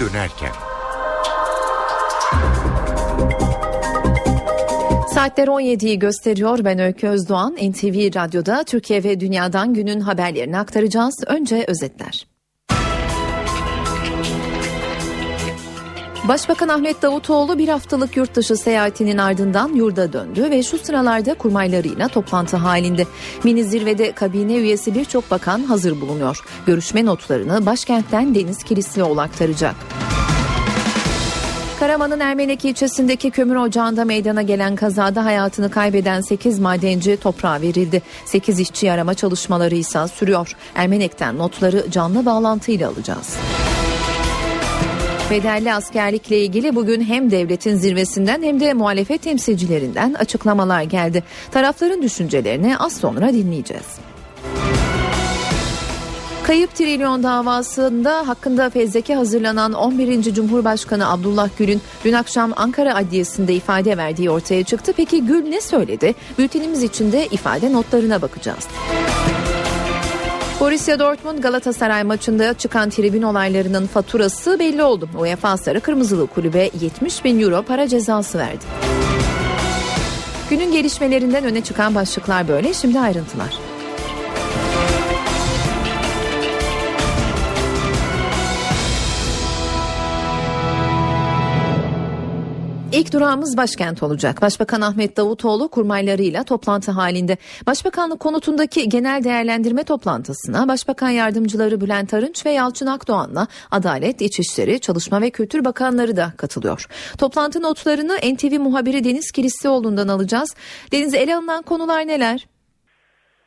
dönerken. Saatler 17'yi gösteriyor. Ben Öykü Özdoğan. NTV Radyo'da Türkiye ve Dünya'dan günün haberlerini aktaracağız. Önce özetler. Başbakan Ahmet Davutoğlu bir haftalık yurt dışı seyahatinin ardından yurda döndü ve şu sıralarda kurmaylarıyla toplantı halinde. Mini zirvede kabine üyesi birçok bakan hazır bulunuyor. Görüşme notlarını başkentten Deniz Kilislioğlu aktaracak. Karaman'ın Ermenek ilçesindeki kömür ocağında meydana gelen kazada hayatını kaybeden 8 madenci toprağa verildi. 8 işçi arama çalışmaları ise sürüyor. Ermenek'ten notları canlı bağlantıyla alacağız. Bedelli askerlikle ilgili bugün hem devletin zirvesinden hem de muhalefet temsilcilerinden açıklamalar geldi. Tarafların düşüncelerini az sonra dinleyeceğiz. Kayıp trilyon davasında hakkında fezleke hazırlanan 11. Cumhurbaşkanı Abdullah Gül'ün dün akşam Ankara Adliyesi'nde ifade verdiği ortaya çıktı. Peki Gül ne söyledi? Bültenimiz içinde ifade notlarına bakacağız. Borussia Dortmund Galatasaray maçında çıkan tribün olaylarının faturası belli oldu. UEFA Sarı Kırmızılı Kulübe 70 bin euro para cezası verdi. Günün gelişmelerinden öne çıkan başlıklar böyle. Şimdi ayrıntılar. İlk durağımız başkent olacak. Başbakan Ahmet Davutoğlu kurmaylarıyla toplantı halinde. Başbakanlık konutundaki genel değerlendirme toplantısına Başbakan Yardımcıları Bülent Arınç ve Yalçın Akdoğan'la Adalet, İçişleri, Çalışma ve Kültür Bakanları da katılıyor. Toplantı notlarını NTV muhabiri Deniz Kilislioğlu'ndan alacağız. Deniz ele alınan konular neler?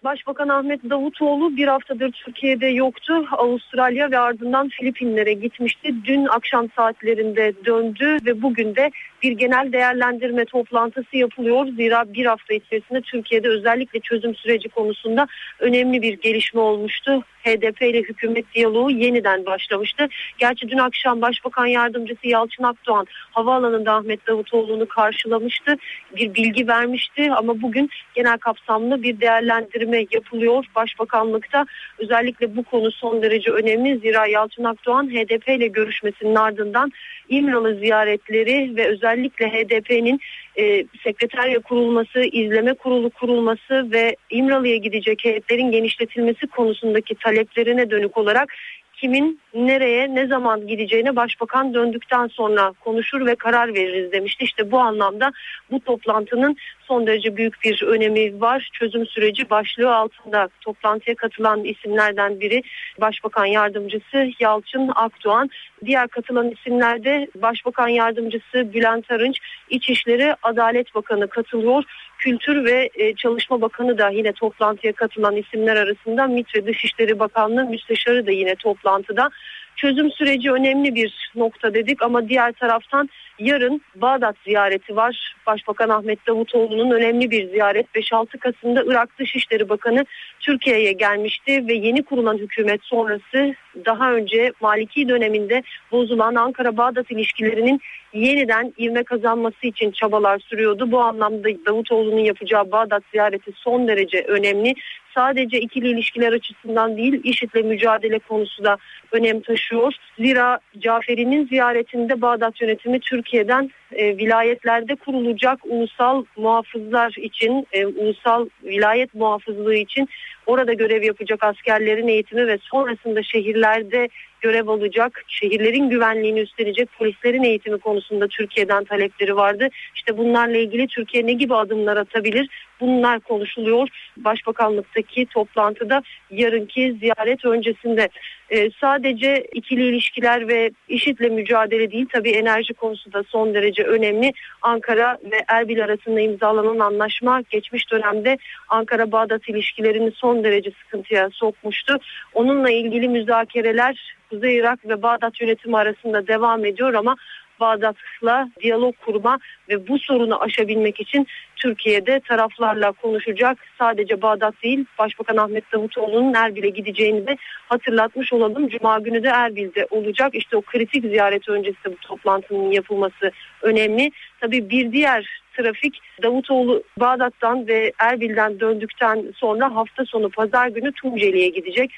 Başbakan Ahmet Davutoğlu bir haftadır Türkiye'de yoktu. Avustralya ve ardından Filipinlere gitmişti. Dün akşam saatlerinde döndü ve bugün de bir genel değerlendirme toplantısı yapılıyor. Zira bir hafta içerisinde Türkiye'de özellikle çözüm süreci konusunda önemli bir gelişme olmuştu. HDP ile hükümet diyaloğu yeniden başlamıştı. Gerçi dün akşam Başbakan Yardımcısı Yalçın Akdoğan havaalanında Ahmet Davutoğlu'nu karşılamıştı. Bir bilgi vermişti ama bugün genel kapsamlı bir değerlendirme yapılıyor Başbakanlıkta. Özellikle bu konu son derece önemli. Zira Yalçın Akdoğan HDP ile görüşmesinin ardından İmralı ziyaretleri ve özellikle HDP'nin e, sekreterya kurulması, izleme kurulu kurulması ve İmralı'ya gidecek heyetlerin genişletilmesi konusundaki taleplerine dönük olarak kimin nereye ne zaman gideceğine başbakan döndükten sonra konuşur ve karar veririz demişti. İşte bu anlamda bu toplantının son derece büyük bir önemi var. Çözüm süreci başlığı altında toplantıya katılan isimlerden biri Başbakan Yardımcısı Yalçın Akdoğan. Diğer katılan isimlerde Başbakan Yardımcısı Bülent Arınç, İçişleri Adalet Bakanı katılıyor. Kültür ve e, Çalışma Bakanı da yine toplantıya katılan isimler arasında MİT ve Dışişleri Bakanlığı Müsteşarı da yine toplantıda. Çözüm süreci önemli bir nokta dedik ama diğer taraftan yarın Bağdat ziyareti var. Başbakan Ahmet Davutoğlu'nun önemli bir ziyaret 5-6 Kasım'da Irak Dışişleri Bakanı Türkiye'ye gelmişti ve yeni kurulan hükümet sonrası daha önce Maliki döneminde bozulan Ankara-Bağdat ilişkilerinin yeniden ivme kazanması için çabalar sürüyordu. Bu anlamda Davutoğlu'nun yapacağı Bağdat ziyareti son derece önemli. Sadece ikili ilişkiler açısından değil IŞİD'le mücadele konusu da önem taşıyor. Zira Caferi'nin ziyaretinde Bağdat yönetimi Türkiye'den e, vilayetlerde kurulacak ulusal muhafızlar için, e, ulusal vilayet muhafızlığı için orada görev yapacak askerlerin eğitimi ve sonrasında şehirlerde görev alacak, şehirlerin güvenliğini üstlenecek polislerin eğitimi konusunda Türkiye'den talepleri vardı. İşte bunlarla ilgili Türkiye ne gibi adımlar atabilir? Bunlar konuşuluyor. Başbakanlıktaki toplantıda yarınki ziyaret öncesinde ee, sadece ikili ilişkiler ve IŞİD'le mücadele değil tabii enerji konusu da son derece önemli. Ankara ve Erbil arasında imzalanan anlaşma geçmiş dönemde Ankara-Bağdat ilişkilerini son derece sıkıntıya sokmuştu. Onunla ilgili müzakereler Kuzey Irak ve Bağdat yönetimi arasında devam ediyor ama Bağdat'la diyalog kurma ve bu sorunu aşabilmek için Türkiye'de taraflarla konuşacak. Sadece Bağdat değil Başbakan Ahmet Davutoğlu'nun Erbil'e gideceğini de hatırlatmış olalım. Cuma günü de Erbil'de olacak. İşte o kritik ziyaret öncesi bu toplantının yapılması önemli. Tabii bir diğer trafik Davutoğlu Bağdat'tan ve Erbil'den döndükten sonra hafta sonu pazar günü Tunceli'ye gidecek.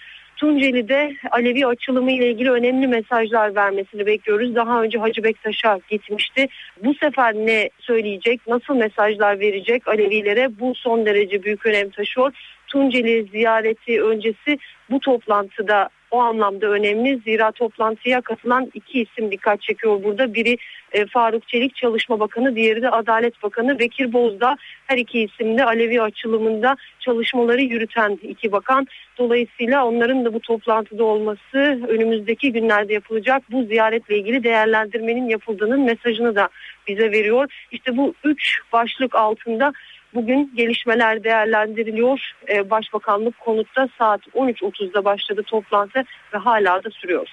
Tunceli'de Alevi açılımı ile ilgili önemli mesajlar vermesini bekliyoruz. Daha önce Hacı Bektaş'a gitmişti. Bu sefer ne söyleyecek, nasıl mesajlar verecek Alevilere bu son derece büyük önem taşıyor. Tunceli ziyareti öncesi bu toplantıda o anlamda önemli. Zira toplantıya katılan iki isim dikkat çekiyor burada. Biri e, Faruk Çelik Çalışma Bakanı, diğeri de Adalet Bakanı Bekir Bozdağ. Her iki isim de Alevi açılımında çalışmaları yürüten iki bakan. Dolayısıyla onların da bu toplantıda olması önümüzdeki günlerde yapılacak bu ziyaretle ilgili değerlendirmenin yapıldığının mesajını da bize veriyor. İşte bu üç başlık altında Bugün gelişmeler değerlendiriliyor. Ee, Başbakanlık konutta saat 13.30'da başladı toplantı ve hala da sürüyor.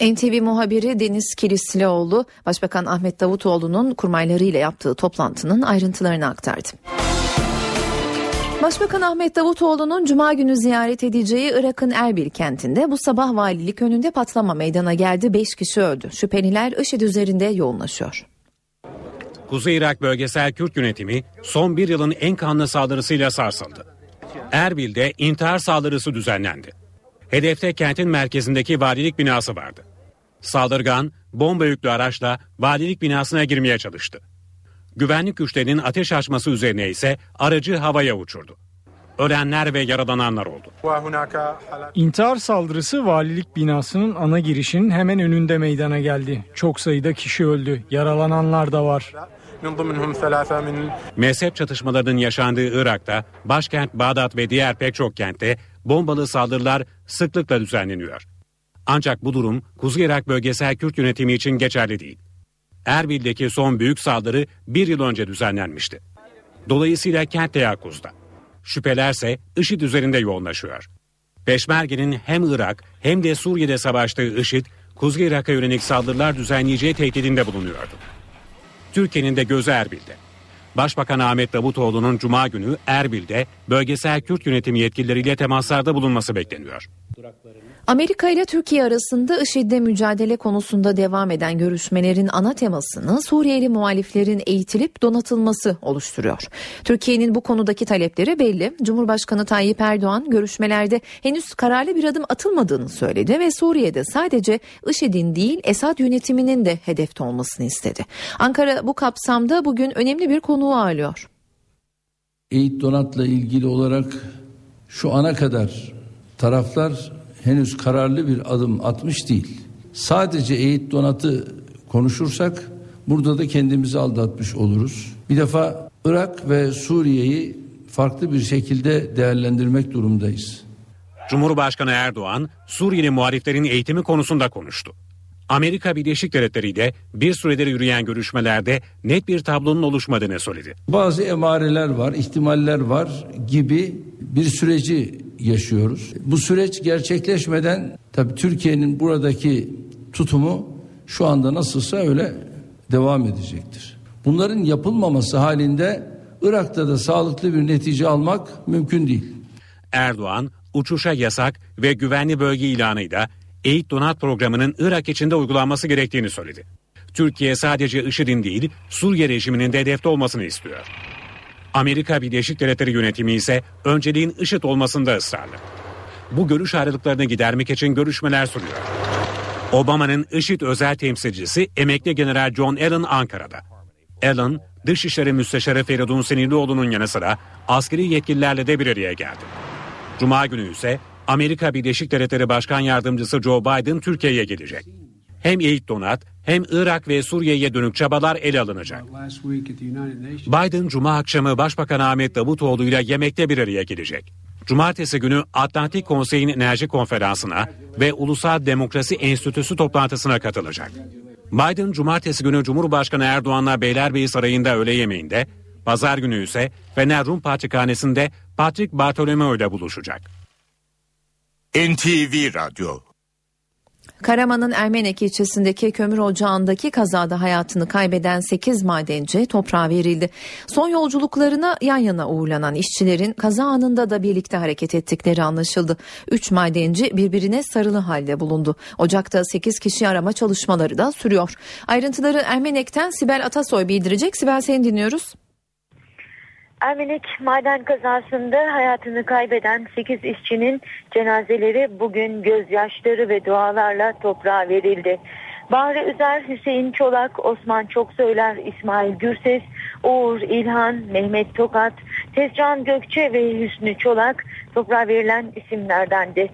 NTV muhabiri Deniz Kilislioğlu, Başbakan Ahmet Davutoğlu'nun kurmaylarıyla yaptığı toplantının ayrıntılarını aktardı. Başbakan Ahmet Davutoğlu'nun Cuma günü ziyaret edeceği Irak'ın Erbil kentinde bu sabah valilik önünde patlama meydana geldi. 5 kişi öldü. Şüpheliler IŞİD üzerinde yoğunlaşıyor. Kuzey Irak Bölgesel Kürt Yönetimi son bir yılın en kanlı saldırısıyla sarsıldı. Erbil'de intihar saldırısı düzenlendi. Hedefte kentin merkezindeki valilik binası vardı. Saldırgan bomba yüklü araçla valilik binasına girmeye çalıştı. Güvenlik güçlerinin ateş açması üzerine ise aracı havaya uçurdu. Ölenler ve yaralananlar oldu. İntihar saldırısı valilik binasının ana girişinin hemen önünde meydana geldi. Çok sayıda kişi öldü. Yaralananlar da var. Mezhep çatışmalarının yaşandığı Irak'ta başkent Bağdat ve diğer pek çok kentte bombalı saldırılar sıklıkla düzenleniyor. Ancak bu durum Kuzey Irak Bölgesel Kürt Yönetimi için geçerli değil. Erbil'deki son büyük saldırı bir yıl önce düzenlenmişti. Dolayısıyla kent teyakkuzda. Şüphelerse IŞİD üzerinde yoğunlaşıyor. Peşmerge'nin hem Irak hem de Suriye'de savaştığı IŞİD, Kuzey Irak'a yönelik saldırılar düzenleyeceği tehdidinde bulunuyordu. Türkiye'nin de gözü Erbil'de. Başbakan Ahmet Davutoğlu'nun Cuma günü Erbil'de bölgesel Kürt yönetimi yetkilileriyle temaslarda bulunması bekleniyor. Amerika ile Türkiye arasında IŞİD'le mücadele konusunda devam eden görüşmelerin ana temasını Suriyeli muhaliflerin eğitilip donatılması oluşturuyor. Türkiye'nin bu konudaki talepleri belli. Cumhurbaşkanı Tayyip Erdoğan görüşmelerde henüz kararlı bir adım atılmadığını söyledi ve Suriye'de sadece IŞİD'in değil Esad yönetiminin de hedefte olmasını istedi. Ankara bu kapsamda bugün önemli bir konuğu ağırlıyor. Eğit donatla ilgili olarak şu ana kadar taraflar henüz kararlı bir adım atmış değil. Sadece eğit donatı konuşursak burada da kendimizi aldatmış oluruz. Bir defa Irak ve Suriye'yi farklı bir şekilde değerlendirmek durumdayız. Cumhurbaşkanı Erdoğan Suriyeli muhaliflerin eğitimi konusunda konuştu. Amerika Birleşik Devletleri ile bir süredir yürüyen görüşmelerde net bir tablonun oluşmadığını söyledi. Bazı emareler var, ihtimaller var gibi bir süreci yaşıyoruz. Bu süreç gerçekleşmeden tabii Türkiye'nin buradaki tutumu şu anda nasılsa öyle devam edecektir. Bunların yapılmaması halinde Irak'ta da sağlıklı bir netice almak mümkün değil. Erdoğan uçuşa yasak ve güvenli bölge ilanıyla Eğit Donat programının Irak içinde uygulanması gerektiğini söyledi. Türkiye sadece IŞİD'in değil Suriye rejiminin de hedefte olmasını istiyor. Amerika Birleşik Devletleri yönetimi ise önceliğin IŞİD olmasında ısrarlı. Bu görüş ayrılıklarını gidermek için görüşmeler sürüyor. Obama'nın IŞİD özel temsilcisi emekli General John Allen Ankara'da. Allen, Dışişleri Müsteşarı Feridun Senilioğlu'nun yanı sıra askeri yetkililerle de bir araya geldi. Cuma günü ise Amerika Birleşik Devletleri Başkan Yardımcısı Joe Biden Türkiye'ye gelecek. Hem Eğit Donat hem Irak ve Suriye'ye dönük çabalar ele alınacak. Biden Cuma akşamı Başbakan Ahmet Davutoğlu ile yemekte bir araya gelecek. Cumartesi günü Atlantik Konseyi'nin enerji konferansına ve Ulusal Demokrasi Enstitüsü toplantısına katılacak. Biden cumartesi günü Cumhurbaşkanı Erdoğan'la Beylerbeyi Sarayı'nda öğle yemeğinde, pazar günü ise Fener Rum Patrikhanesi'nde Patrick Bartolomeo ile buluşacak. NTV Radyo Karaman'ın Ermenek ilçesindeki kömür ocağındaki kazada hayatını kaybeden 8 madenci toprağa verildi. Son yolculuklarına yan yana uğurlanan işçilerin kaza anında da birlikte hareket ettikleri anlaşıldı. 3 madenci birbirine sarılı halde bulundu. Ocakta 8 kişi arama çalışmaları da sürüyor. Ayrıntıları Ermenek'ten Sibel Atasoy bildirecek. Sibel seni dinliyoruz. Ermenek maden kazasında hayatını kaybeden 8 işçinin cenazeleri bugün gözyaşları ve dualarla toprağa verildi. Bahri Üzer, Hüseyin Çolak, Osman Çoksöyler, İsmail Gürses, Uğur İlhan, Mehmet Tokat, Tezcan Gökçe ve Hüsnü Çolak toprağa verilen isimlerdendi.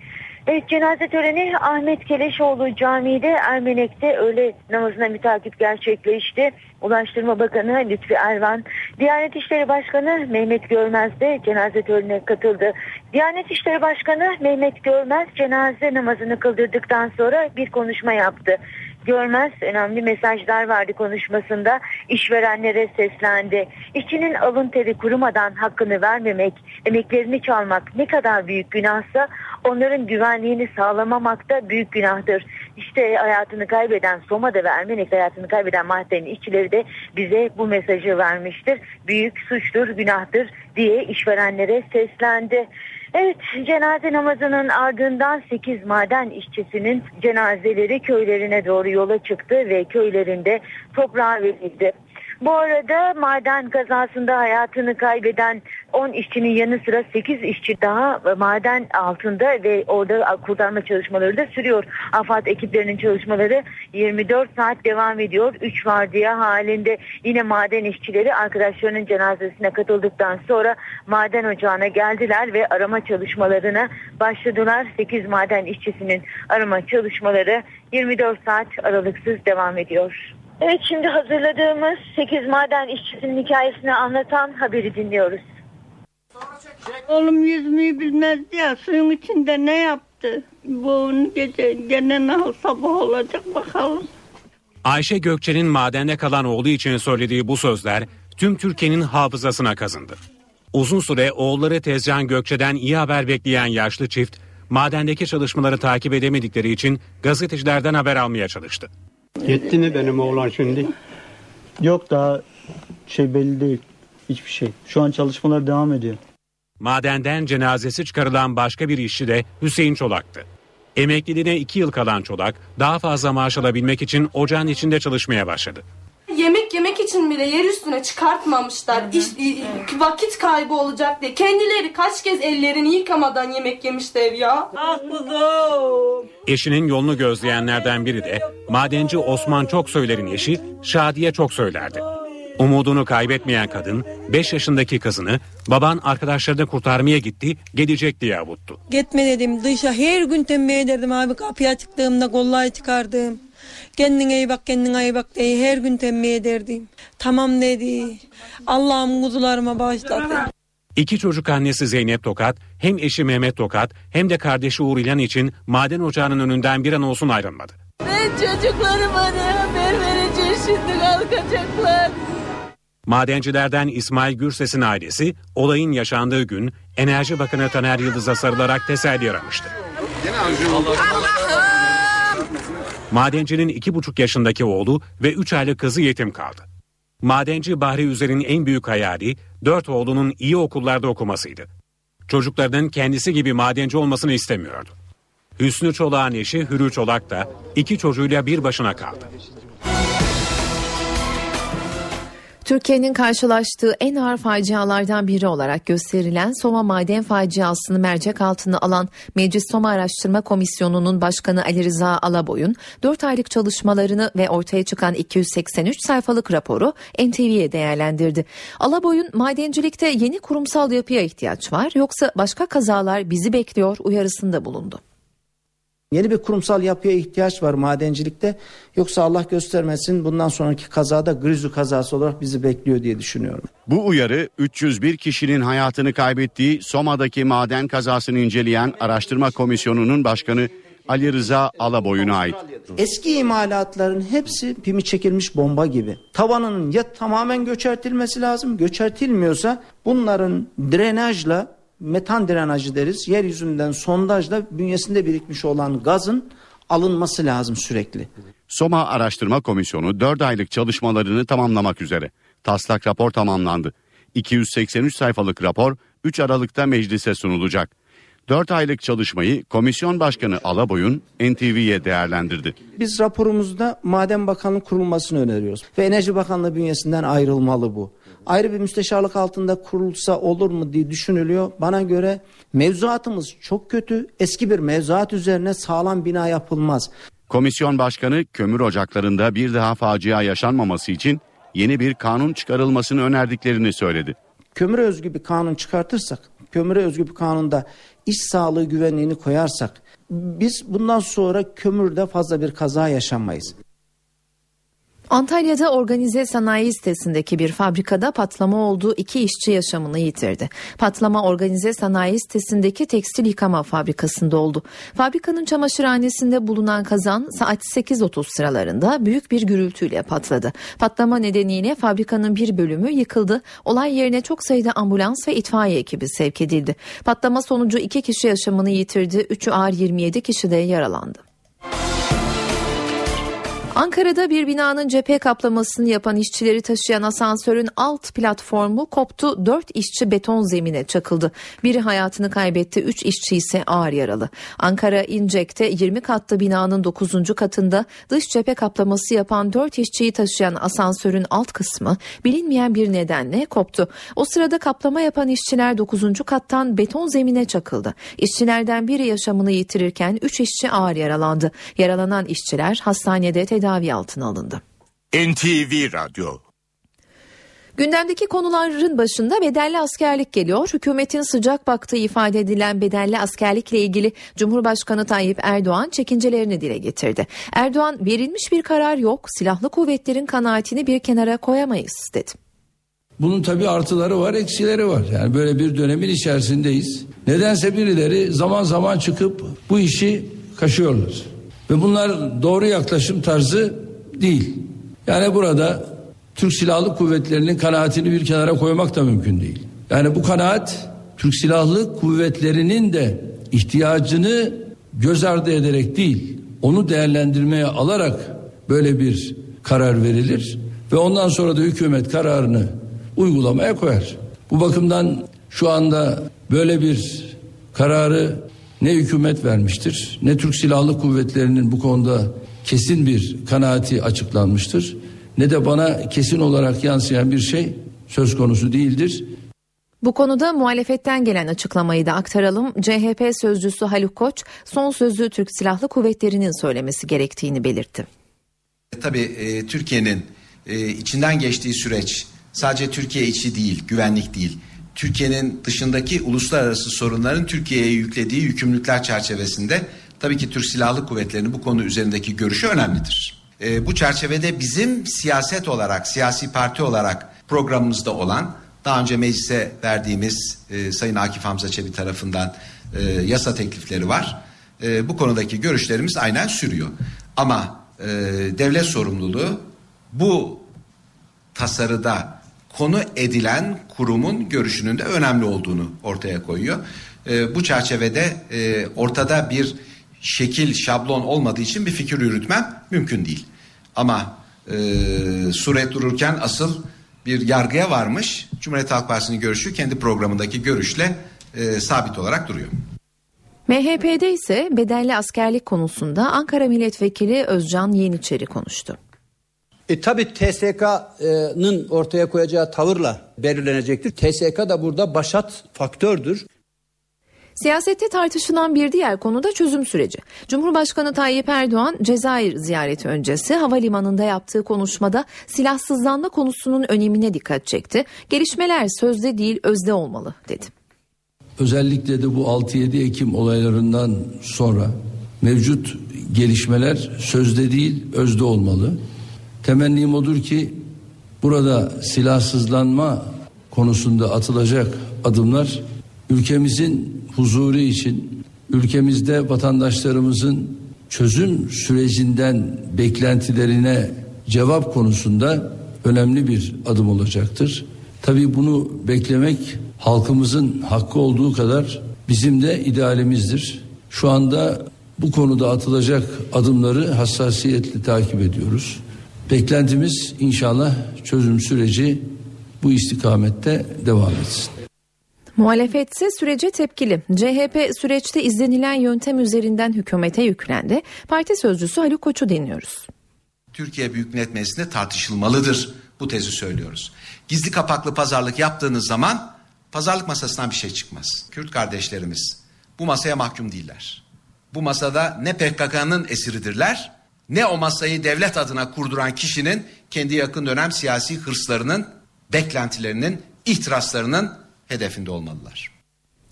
Evet cenaze töreni Ahmet Keleşoğlu Camii'de Ermenek'te öğle namazına mütakip gerçekleşti. Ulaştırma Bakanı Lütfi Ervan, Diyanet İşleri Başkanı Mehmet Görmez de cenaze törenine katıldı. Diyanet İşleri Başkanı Mehmet Görmez cenaze namazını kıldırdıktan sonra bir konuşma yaptı. Görmez önemli mesajlar verdi konuşmasında işverenlere seslendi. İşçinin alın teri kurumadan hakkını vermemek, emeklerini çalmak ne kadar büyük günahsa onların güvenliğini sağlamamak da büyük günahtır. İşte hayatını kaybeden Soma'da ve Ermenek hayatını kaybeden mahallenin işçileri de bize bu mesajı vermiştir. Büyük suçtur, günahtır diye işverenlere seslendi. Evet cenaze namazının ardından 8 maden işçisinin cenazeleri köylerine doğru yola çıktı ve köylerinde toprağa verildi. Bu arada maden kazasında hayatını kaybeden 10 işçinin yanı sıra 8 işçi daha maden altında ve orada kurtarma çalışmaları da sürüyor. AFAD ekiplerinin çalışmaları 24 saat devam ediyor. 3 vardiya halinde yine maden işçileri arkadaşlarının cenazesine katıldıktan sonra maden ocağına geldiler ve arama çalışmalarına başladılar. 8 maden işçisinin arama çalışmaları 24 saat aralıksız devam ediyor. Evet şimdi hazırladığımız 8 maden işçisinin hikayesini anlatan haberi dinliyoruz. Oğlum yüzmeyi bilmezdi ya suyun içinde ne yaptı? Bu gece gene ne sabah olacak bakalım. Ayşe Gökçe'nin madende kalan oğlu için söylediği bu sözler tüm Türkiye'nin hafızasına kazındı. Uzun süre oğulları Tezcan Gökçe'den iyi haber bekleyen yaşlı çift, madendeki çalışmaları takip edemedikleri için gazetecilerden haber almaya çalıştı. Yetti mi benim oğlan şimdi? Yok daha şey belli değil. Hiçbir şey. Şu an çalışmalar devam ediyor. Madenden cenazesi çıkarılan başka bir işçi de Hüseyin Çolak'tı. Emekliliğine iki yıl kalan Çolak daha fazla maaş alabilmek için ocağın içinde çalışmaya başladı. İçin bile yer üstüne çıkartmamışlar. İş, vakit kaybı olacak diye. Kendileri kaç kez ellerini yıkamadan yemek yemişler ya. Ah kuzum. Eşinin yolunu gözleyenlerden biri de madenci Osman Çoksöyler'in eşi Şadiye Çoksöyler'di. Umudunu kaybetmeyen kadın 5 yaşındaki kızını baban arkadaşlarını kurtarmaya gitti gelecek diye avuttu. Gitme dedim dışa her gün tembih ederdim abi kapıya çıktığımda kollayı çıkardım. Kendine iyi bak kendine iyi bak diye her gün tembih ederdim. Tamam dedi. Allah'ım kuzularıma bağışladı. İki çocuk annesi Zeynep Tokat hem eşi Mehmet Tokat hem de kardeşi Uğur İlhan için maden ocağının önünden bir an olsun ayrılmadı. Ben çocuklarıma ne haber vereceğim şimdi kalkacaklar. Madencilerden İsmail Gürses'in ailesi olayın yaşandığı gün Enerji Bakanı Taner Yıldız'a sarılarak teselli aramıştı. Madencinin iki buçuk yaşındaki oğlu ve üç aylık kızı yetim kaldı. Madenci Bahri Üzer'in en büyük hayali dört oğlunun iyi okullarda okumasıydı. Çocuklarının kendisi gibi madenci olmasını istemiyordu. Hüsnü Çolak'ın eşi Hürü Çolak da iki çocuğuyla bir başına kaldı. Türkiye'nin karşılaştığı en ağır facialardan biri olarak gösterilen Soma maden faciasını mercek altına alan Meclis Soma Araştırma Komisyonu'nun başkanı Ali Rıza Alaboy'un 4 aylık çalışmalarını ve ortaya çıkan 283 sayfalık raporu NTV'ye değerlendirdi. Alaboy'un madencilikte yeni kurumsal yapıya ihtiyaç var yoksa başka kazalar bizi bekliyor uyarısında bulundu. Yeni bir kurumsal yapıya ihtiyaç var madencilikte. Yoksa Allah göstermesin bundan sonraki kazada Grizu kazası olarak bizi bekliyor diye düşünüyorum. Bu uyarı 301 kişinin hayatını kaybettiği Soma'daki maden kazasını inceleyen araştırma komisyonunun başkanı Ali Rıza Alaboyun'a ait. Eski imalatların hepsi pimi çekilmiş bomba gibi. Tavanının ya tamamen göçertilmesi lazım. Göçertilmiyorsa bunların drenajla metan drenajı deriz. Yeryüzünden sondajla bünyesinde birikmiş olan gazın alınması lazım sürekli. Soma Araştırma Komisyonu 4 aylık çalışmalarını tamamlamak üzere. Taslak rapor tamamlandı. 283 sayfalık rapor 3 Aralık'ta meclise sunulacak. 4 aylık çalışmayı Komisyon Başkanı Alaboy'un NTV'ye değerlendirdi. Biz raporumuzda Maden Bakanlığı kurulmasını öneriyoruz. Ve Enerji Bakanlığı bünyesinden ayrılmalı bu. Ayrı bir müsteşarlık altında kurulsa olur mu diye düşünülüyor. Bana göre mevzuatımız çok kötü. Eski bir mevzuat üzerine sağlam bina yapılmaz. Komisyon Başkanı kömür ocaklarında bir daha facia yaşanmaması için yeni bir kanun çıkarılmasını önerdiklerini söyledi. Kömüre özgü bir kanun çıkartırsak, kömüre özgü bir kanunda iş sağlığı güvenliğini koyarsak biz bundan sonra kömürde fazla bir kaza yaşanmayız. Antalya'da organize sanayi sitesindeki bir fabrikada patlama oldu. iki işçi yaşamını yitirdi. Patlama organize sanayi sitesindeki tekstil yıkama fabrikasında oldu. Fabrikanın çamaşırhanesinde bulunan kazan saat 8.30 sıralarında büyük bir gürültüyle patladı. Patlama nedeniyle fabrikanın bir bölümü yıkıldı. Olay yerine çok sayıda ambulans ve itfaiye ekibi sevk edildi. Patlama sonucu iki kişi yaşamını yitirdi. Üçü ağır 27 kişi de yaralandı. Ankara'da bir binanın cephe kaplamasını yapan işçileri taşıyan asansörün alt platformu koptu. Dört işçi beton zemine çakıldı. Biri hayatını kaybetti. Üç işçi ise ağır yaralı. Ankara İncek'te 20 katlı binanın 9. katında dış cephe kaplaması yapan dört işçiyi taşıyan asansörün alt kısmı bilinmeyen bir nedenle koptu. O sırada kaplama yapan işçiler 9. kattan beton zemine çakıldı. İşçilerden biri yaşamını yitirirken üç işçi ağır yaralandı. Yaralanan işçiler hastanede tedavi tedavi altına alındı. NTV Radyo Gündemdeki konuların başında bedelli askerlik geliyor. Hükümetin sıcak baktığı ifade edilen bedelli askerlikle ilgili Cumhurbaşkanı Tayyip Erdoğan çekincelerini dile getirdi. Erdoğan verilmiş bir karar yok, silahlı kuvvetlerin kanaatini bir kenara koyamayız dedi. Bunun tabii artıları var, eksileri var. Yani böyle bir dönemin içerisindeyiz. Nedense birileri zaman zaman çıkıp bu işi kaşıyorlar. Ve bunlar doğru yaklaşım tarzı değil. Yani burada Türk Silahlı Kuvvetleri'nin kanaatini bir kenara koymak da mümkün değil. Yani bu kanaat Türk Silahlı Kuvvetleri'nin de ihtiyacını göz ardı ederek değil, onu değerlendirmeye alarak böyle bir karar verilir ve ondan sonra da hükümet kararını uygulamaya koyar. Bu bakımdan şu anda böyle bir kararı ne hükümet vermiştir ne Türk Silahlı Kuvvetleri'nin bu konuda kesin bir kanaati açıklanmıştır ne de bana kesin olarak yansıyan bir şey söz konusu değildir. Bu konuda muhalefetten gelen açıklamayı da aktaralım. CHP sözcüsü Haluk Koç son sözü Türk Silahlı Kuvvetleri'nin söylemesi gerektiğini belirtti. E, tabii e, Türkiye'nin e, içinden geçtiği süreç sadece Türkiye içi değil, güvenlik değil. Türkiye'nin dışındaki uluslararası sorunların Türkiye'ye yüklediği yükümlülükler çerçevesinde tabii ki Türk Silahlı Kuvvetleri'nin bu konu üzerindeki görüşü önemlidir. E, bu çerçevede bizim siyaset olarak, siyasi parti olarak programımızda olan daha önce meclise verdiğimiz e, Sayın Akif Hamza Çebi tarafından e, yasa teklifleri var. E, bu konudaki görüşlerimiz aynen sürüyor. Ama e, devlet sorumluluğu bu tasarıda konu edilen kurumun görüşünün de önemli olduğunu ortaya koyuyor. E, bu çerçevede e, ortada bir şekil, şablon olmadığı için bir fikir yürütmem mümkün değil. Ama e, suret dururken asıl bir yargıya varmış. Cumhuriyet Halk Partisi'nin görüşü kendi programındaki görüşle e, sabit olarak duruyor. MHP'de ise bedelli askerlik konusunda Ankara Milletvekili Özcan Yeniçeri konuştu. E, tabii TSK'nın ortaya koyacağı tavırla belirlenecektir. TSK da burada başat faktördür. Siyasette tartışılan bir diğer konu da çözüm süreci. Cumhurbaşkanı Tayyip Erdoğan Cezayir ziyareti öncesi havalimanında yaptığı konuşmada silahsızlanma konusunun önemine dikkat çekti. Gelişmeler sözde değil özde olmalı dedi. Özellikle de bu 6-7 Ekim olaylarından sonra mevcut gelişmeler sözde değil özde olmalı. Temennim odur ki burada silahsızlanma konusunda atılacak adımlar ülkemizin huzuru için, ülkemizde vatandaşlarımızın çözüm sürecinden beklentilerine cevap konusunda önemli bir adım olacaktır. Tabii bunu beklemek halkımızın hakkı olduğu kadar bizim de idealimizdir. Şu anda bu konuda atılacak adımları hassasiyetle takip ediyoruz. Beklentimiz inşallah çözüm süreci bu istikamette devam etsin. Muhalefet ise sürece tepkili. CHP süreçte izlenilen yöntem üzerinden hükümete yüklendi. Parti sözcüsü Haluk Koç'u dinliyoruz. Türkiye Büyük Millet Meclisi'nde tartışılmalıdır bu tezi söylüyoruz. gizli kapaklı pazarlık yaptığınız zaman pazarlık masasından bir şey çıkmaz. Kürt kardeşlerimiz bu masaya mahkum değiller. Bu masada ne PKK'nın esiridirler ne o masayı devlet adına kurduran kişinin kendi yakın dönem siyasi hırslarının, beklentilerinin, ihtiraslarının hedefinde olmalılar.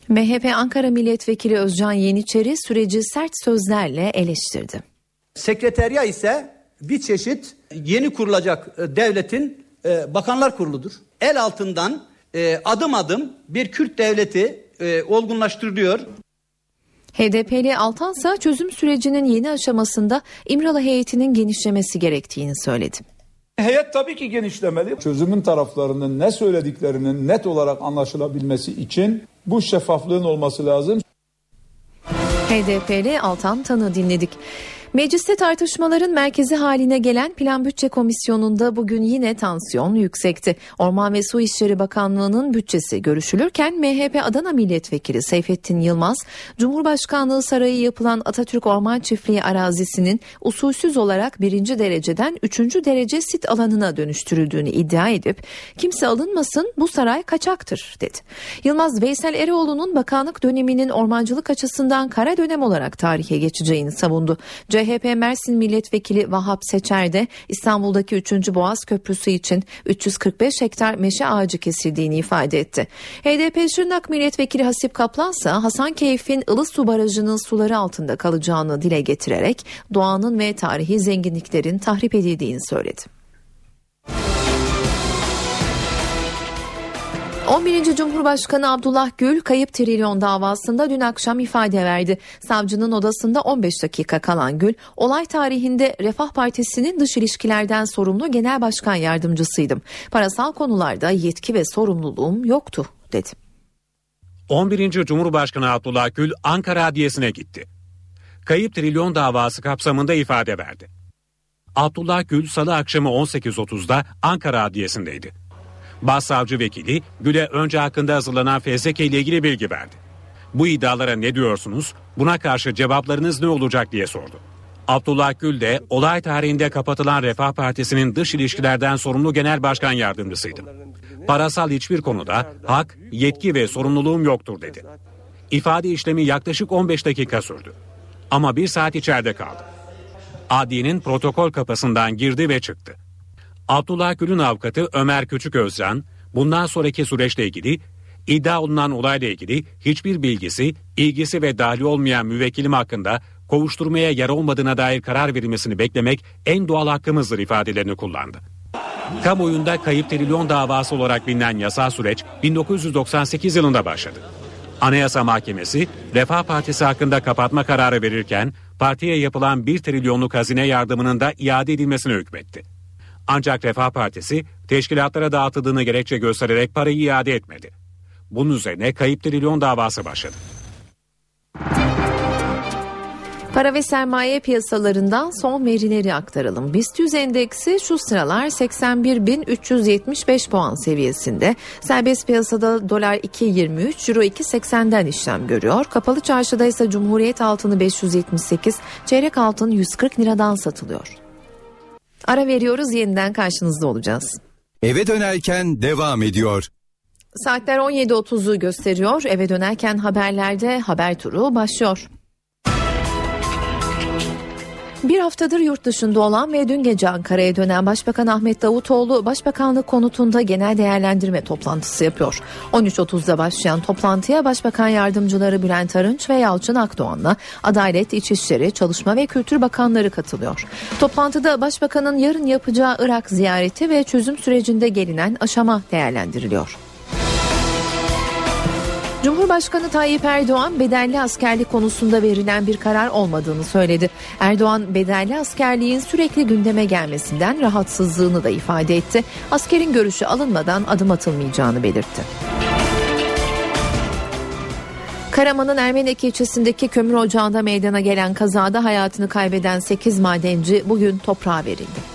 MHP Ankara Milletvekili Özcan Yeniçeri süreci sert sözlerle eleştirdi. Sekreterya ise bir çeşit yeni kurulacak e, devletin e, bakanlar kuruludur. El altından e, adım adım bir Kürt devleti olgunlaştırılıyor. HDP'li Altansa çözüm sürecinin yeni aşamasında İmralı heyetinin genişlemesi gerektiğini söyledi. Heyet tabii ki genişlemeli. Çözümün taraflarının ne söylediklerinin net olarak anlaşılabilmesi için bu şeffaflığın olması lazım. HDP'li Altan Tan'ı dinledik. Mecliste tartışmaların merkezi haline gelen Plan Bütçe Komisyonu'nda bugün yine tansiyon yüksekti. Orman ve Su İşleri Bakanlığı'nın bütçesi görüşülürken MHP Adana Milletvekili Seyfettin Yılmaz, Cumhurbaşkanlığı Sarayı yapılan Atatürk Orman Çiftliği arazisinin usulsüz olarak birinci dereceden üçüncü derece sit alanına dönüştürüldüğünü iddia edip kimse alınmasın bu saray kaçaktır dedi. Yılmaz Veysel Eroğlu'nun bakanlık döneminin ormancılık açısından kara dönem olarak tarihe geçeceğini savundu. CHP Mersin Milletvekili Vahap Seçer de İstanbul'daki 3. Boğaz Köprüsü için 345 hektar meşe ağacı kesildiğini ifade etti. HDP Şırnak Milletvekili Hasip Kaplan ise Hasankeyf'in Ilısu Barajı'nın suları altında kalacağını dile getirerek doğanın ve tarihi zenginliklerin tahrip edildiğini söyledi. 11. Cumhurbaşkanı Abdullah Gül kayıp trilyon davasında dün akşam ifade verdi. Savcının odasında 15 dakika kalan Gül, olay tarihinde Refah Partisi'nin dış ilişkilerden sorumlu genel başkan yardımcısıydım. Parasal konularda yetki ve sorumluluğum yoktu dedi. 11. Cumhurbaşkanı Abdullah Gül Ankara Adliyesi'ne gitti. Kayıp trilyon davası kapsamında ifade verdi. Abdullah Gül salı akşamı 18.30'da Ankara Adliyesi'ndeydi. Başsavcı vekili Gül'e önce hakkında hazırlanan fezleke ile ilgili bilgi verdi. Bu iddialara ne diyorsunuz? Buna karşı cevaplarınız ne olacak diye sordu. Abdullah Gül de olay tarihinde kapatılan Refah Partisi'nin dış ilişkilerden sorumlu genel başkan yardımcısıydı. Parasal hiçbir konuda hak, yetki ve sorumluluğum yoktur dedi. İfade işlemi yaklaşık 15 dakika sürdü. Ama bir saat içeride kaldı. Adliyenin protokol kapısından girdi ve çıktı. Abdullah Gül'ün avukatı Ömer Küçük Özcan, bundan sonraki süreçle ilgili iddia olunan olayla ilgili hiçbir bilgisi, ilgisi ve dahli olmayan müvekkilim hakkında kovuşturmaya yer olmadığına dair karar verilmesini beklemek en doğal hakkımızdır ifadelerini kullandı. Kamuoyunda kayıp trilyon davası olarak bilinen yasal süreç 1998 yılında başladı. Anayasa Mahkemesi Refah Partisi hakkında kapatma kararı verirken partiye yapılan 1 trilyonluk hazine yardımının da iade edilmesine hükmetti. Ancak Refah Partisi teşkilatlara dağıtıldığını gerekçe göstererek parayı iade etmedi. Bunun üzerine kayıp trilyon davası başladı. Para ve sermaye piyasalarından son verileri aktaralım. BIST 100 endeksi şu sıralar 81.375 puan seviyesinde. Serbest piyasada dolar 2.23, euro 2.80'den işlem görüyor. Kapalı çarşıda ise Cumhuriyet altını 578, çeyrek altın 140 liradan satılıyor. Ara veriyoruz yeniden karşınızda olacağız. Eve dönerken devam ediyor. Saatler 17.30'u gösteriyor. Eve dönerken haberlerde haber turu başlıyor. Bir haftadır yurt dışında olan ve dün gece Ankara'ya dönen Başbakan Ahmet Davutoğlu Başbakanlık konutunda genel değerlendirme toplantısı yapıyor. 13.30'da başlayan toplantıya Başbakan Yardımcıları Bülent Arınç ve Yalçın Akdoğan'la Adalet, İçişleri, Çalışma ve Kültür Bakanları katılıyor. Toplantıda Başbakanın yarın yapacağı Irak ziyareti ve çözüm sürecinde gelinen aşama değerlendiriliyor. Cumhurbaşkanı Tayyip Erdoğan bedelli askerlik konusunda verilen bir karar olmadığını söyledi. Erdoğan bedelli askerliğin sürekli gündeme gelmesinden rahatsızlığını da ifade etti. Askerin görüşü alınmadan adım atılmayacağını belirtti. Karaman'ın Ermenek ilçesindeki kömür ocağında meydana gelen kazada hayatını kaybeden 8 madenci bugün toprağa verildi.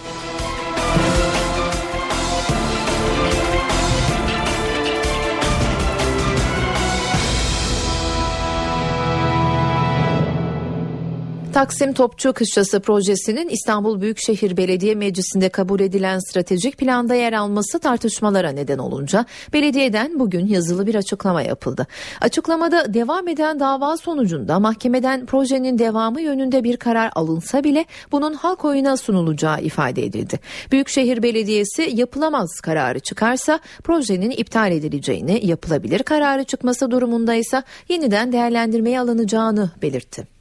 Taksim Topçu Kışlası projesinin İstanbul Büyükşehir Belediye Meclisi'nde kabul edilen stratejik planda yer alması tartışmalara neden olunca belediyeden bugün yazılı bir açıklama yapıldı. Açıklamada devam eden dava sonucunda mahkemeden projenin devamı yönünde bir karar alınsa bile bunun halk oyuna sunulacağı ifade edildi. Büyükşehir Belediyesi yapılamaz kararı çıkarsa projenin iptal edileceğini, yapılabilir kararı çıkması durumunda ise yeniden değerlendirmeye alınacağını belirtti.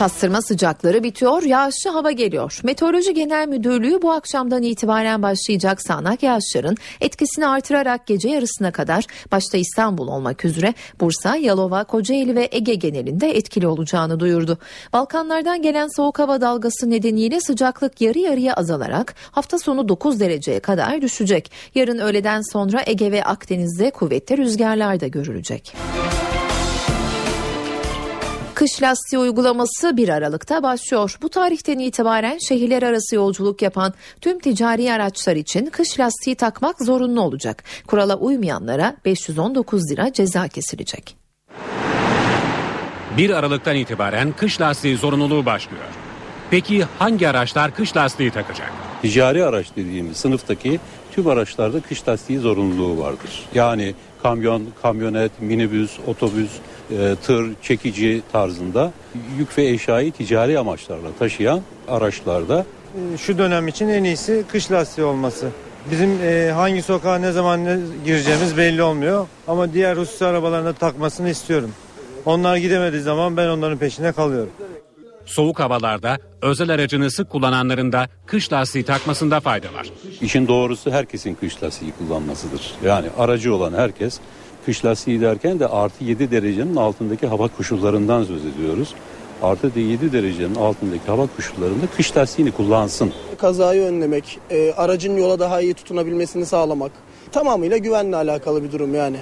Pastırma sıcakları bitiyor, yağışlı hava geliyor. Meteoroloji Genel Müdürlüğü bu akşamdan itibaren başlayacak sağanak yağışların etkisini artırarak gece yarısına kadar başta İstanbul olmak üzere Bursa, Yalova, Kocaeli ve Ege genelinde etkili olacağını duyurdu. Balkanlardan gelen soğuk hava dalgası nedeniyle sıcaklık yarı yarıya azalarak hafta sonu 9 dereceye kadar düşecek. Yarın öğleden sonra Ege ve Akdeniz'de kuvvetli rüzgarlar da görülecek. Kış lastiği uygulaması 1 Aralık'ta başlıyor. Bu tarihten itibaren şehirler arası yolculuk yapan tüm ticari araçlar için kış lastiği takmak zorunlu olacak. Kurala uymayanlara 519 lira ceza kesilecek. 1 Aralık'tan itibaren kış lastiği zorunluluğu başlıyor. Peki hangi araçlar kış lastiği takacak? Ticari araç dediğimiz sınıftaki tüm araçlarda kış lastiği zorunluluğu vardır. Yani kamyon, kamyonet, minibüs, otobüs, e, tır, çekici tarzında yük ve eşyayı ticari amaçlarla taşıyan araçlarda e, şu dönem için en iyisi kış lastiği olması. Bizim e, hangi sokağa ne zaman ne gireceğimiz belli olmuyor. Ama diğer hususi arabalarına takmasını istiyorum. Onlar gidemediği zaman ben onların peşine kalıyorum. Soğuk havalarda özel aracını sık kullananların da kış lastiği takmasında fayda var. İşin doğrusu herkesin kış lastiği kullanmasıdır. Yani aracı olan herkes kış lastiği derken de artı 7 derecenin altındaki hava koşullarından söz ediyoruz. Artı 7 derecenin altındaki hava koşullarında kış lastiğini kullansın. Kazayı önlemek, e, aracın yola daha iyi tutunabilmesini sağlamak tamamıyla güvenle alakalı bir durum yani.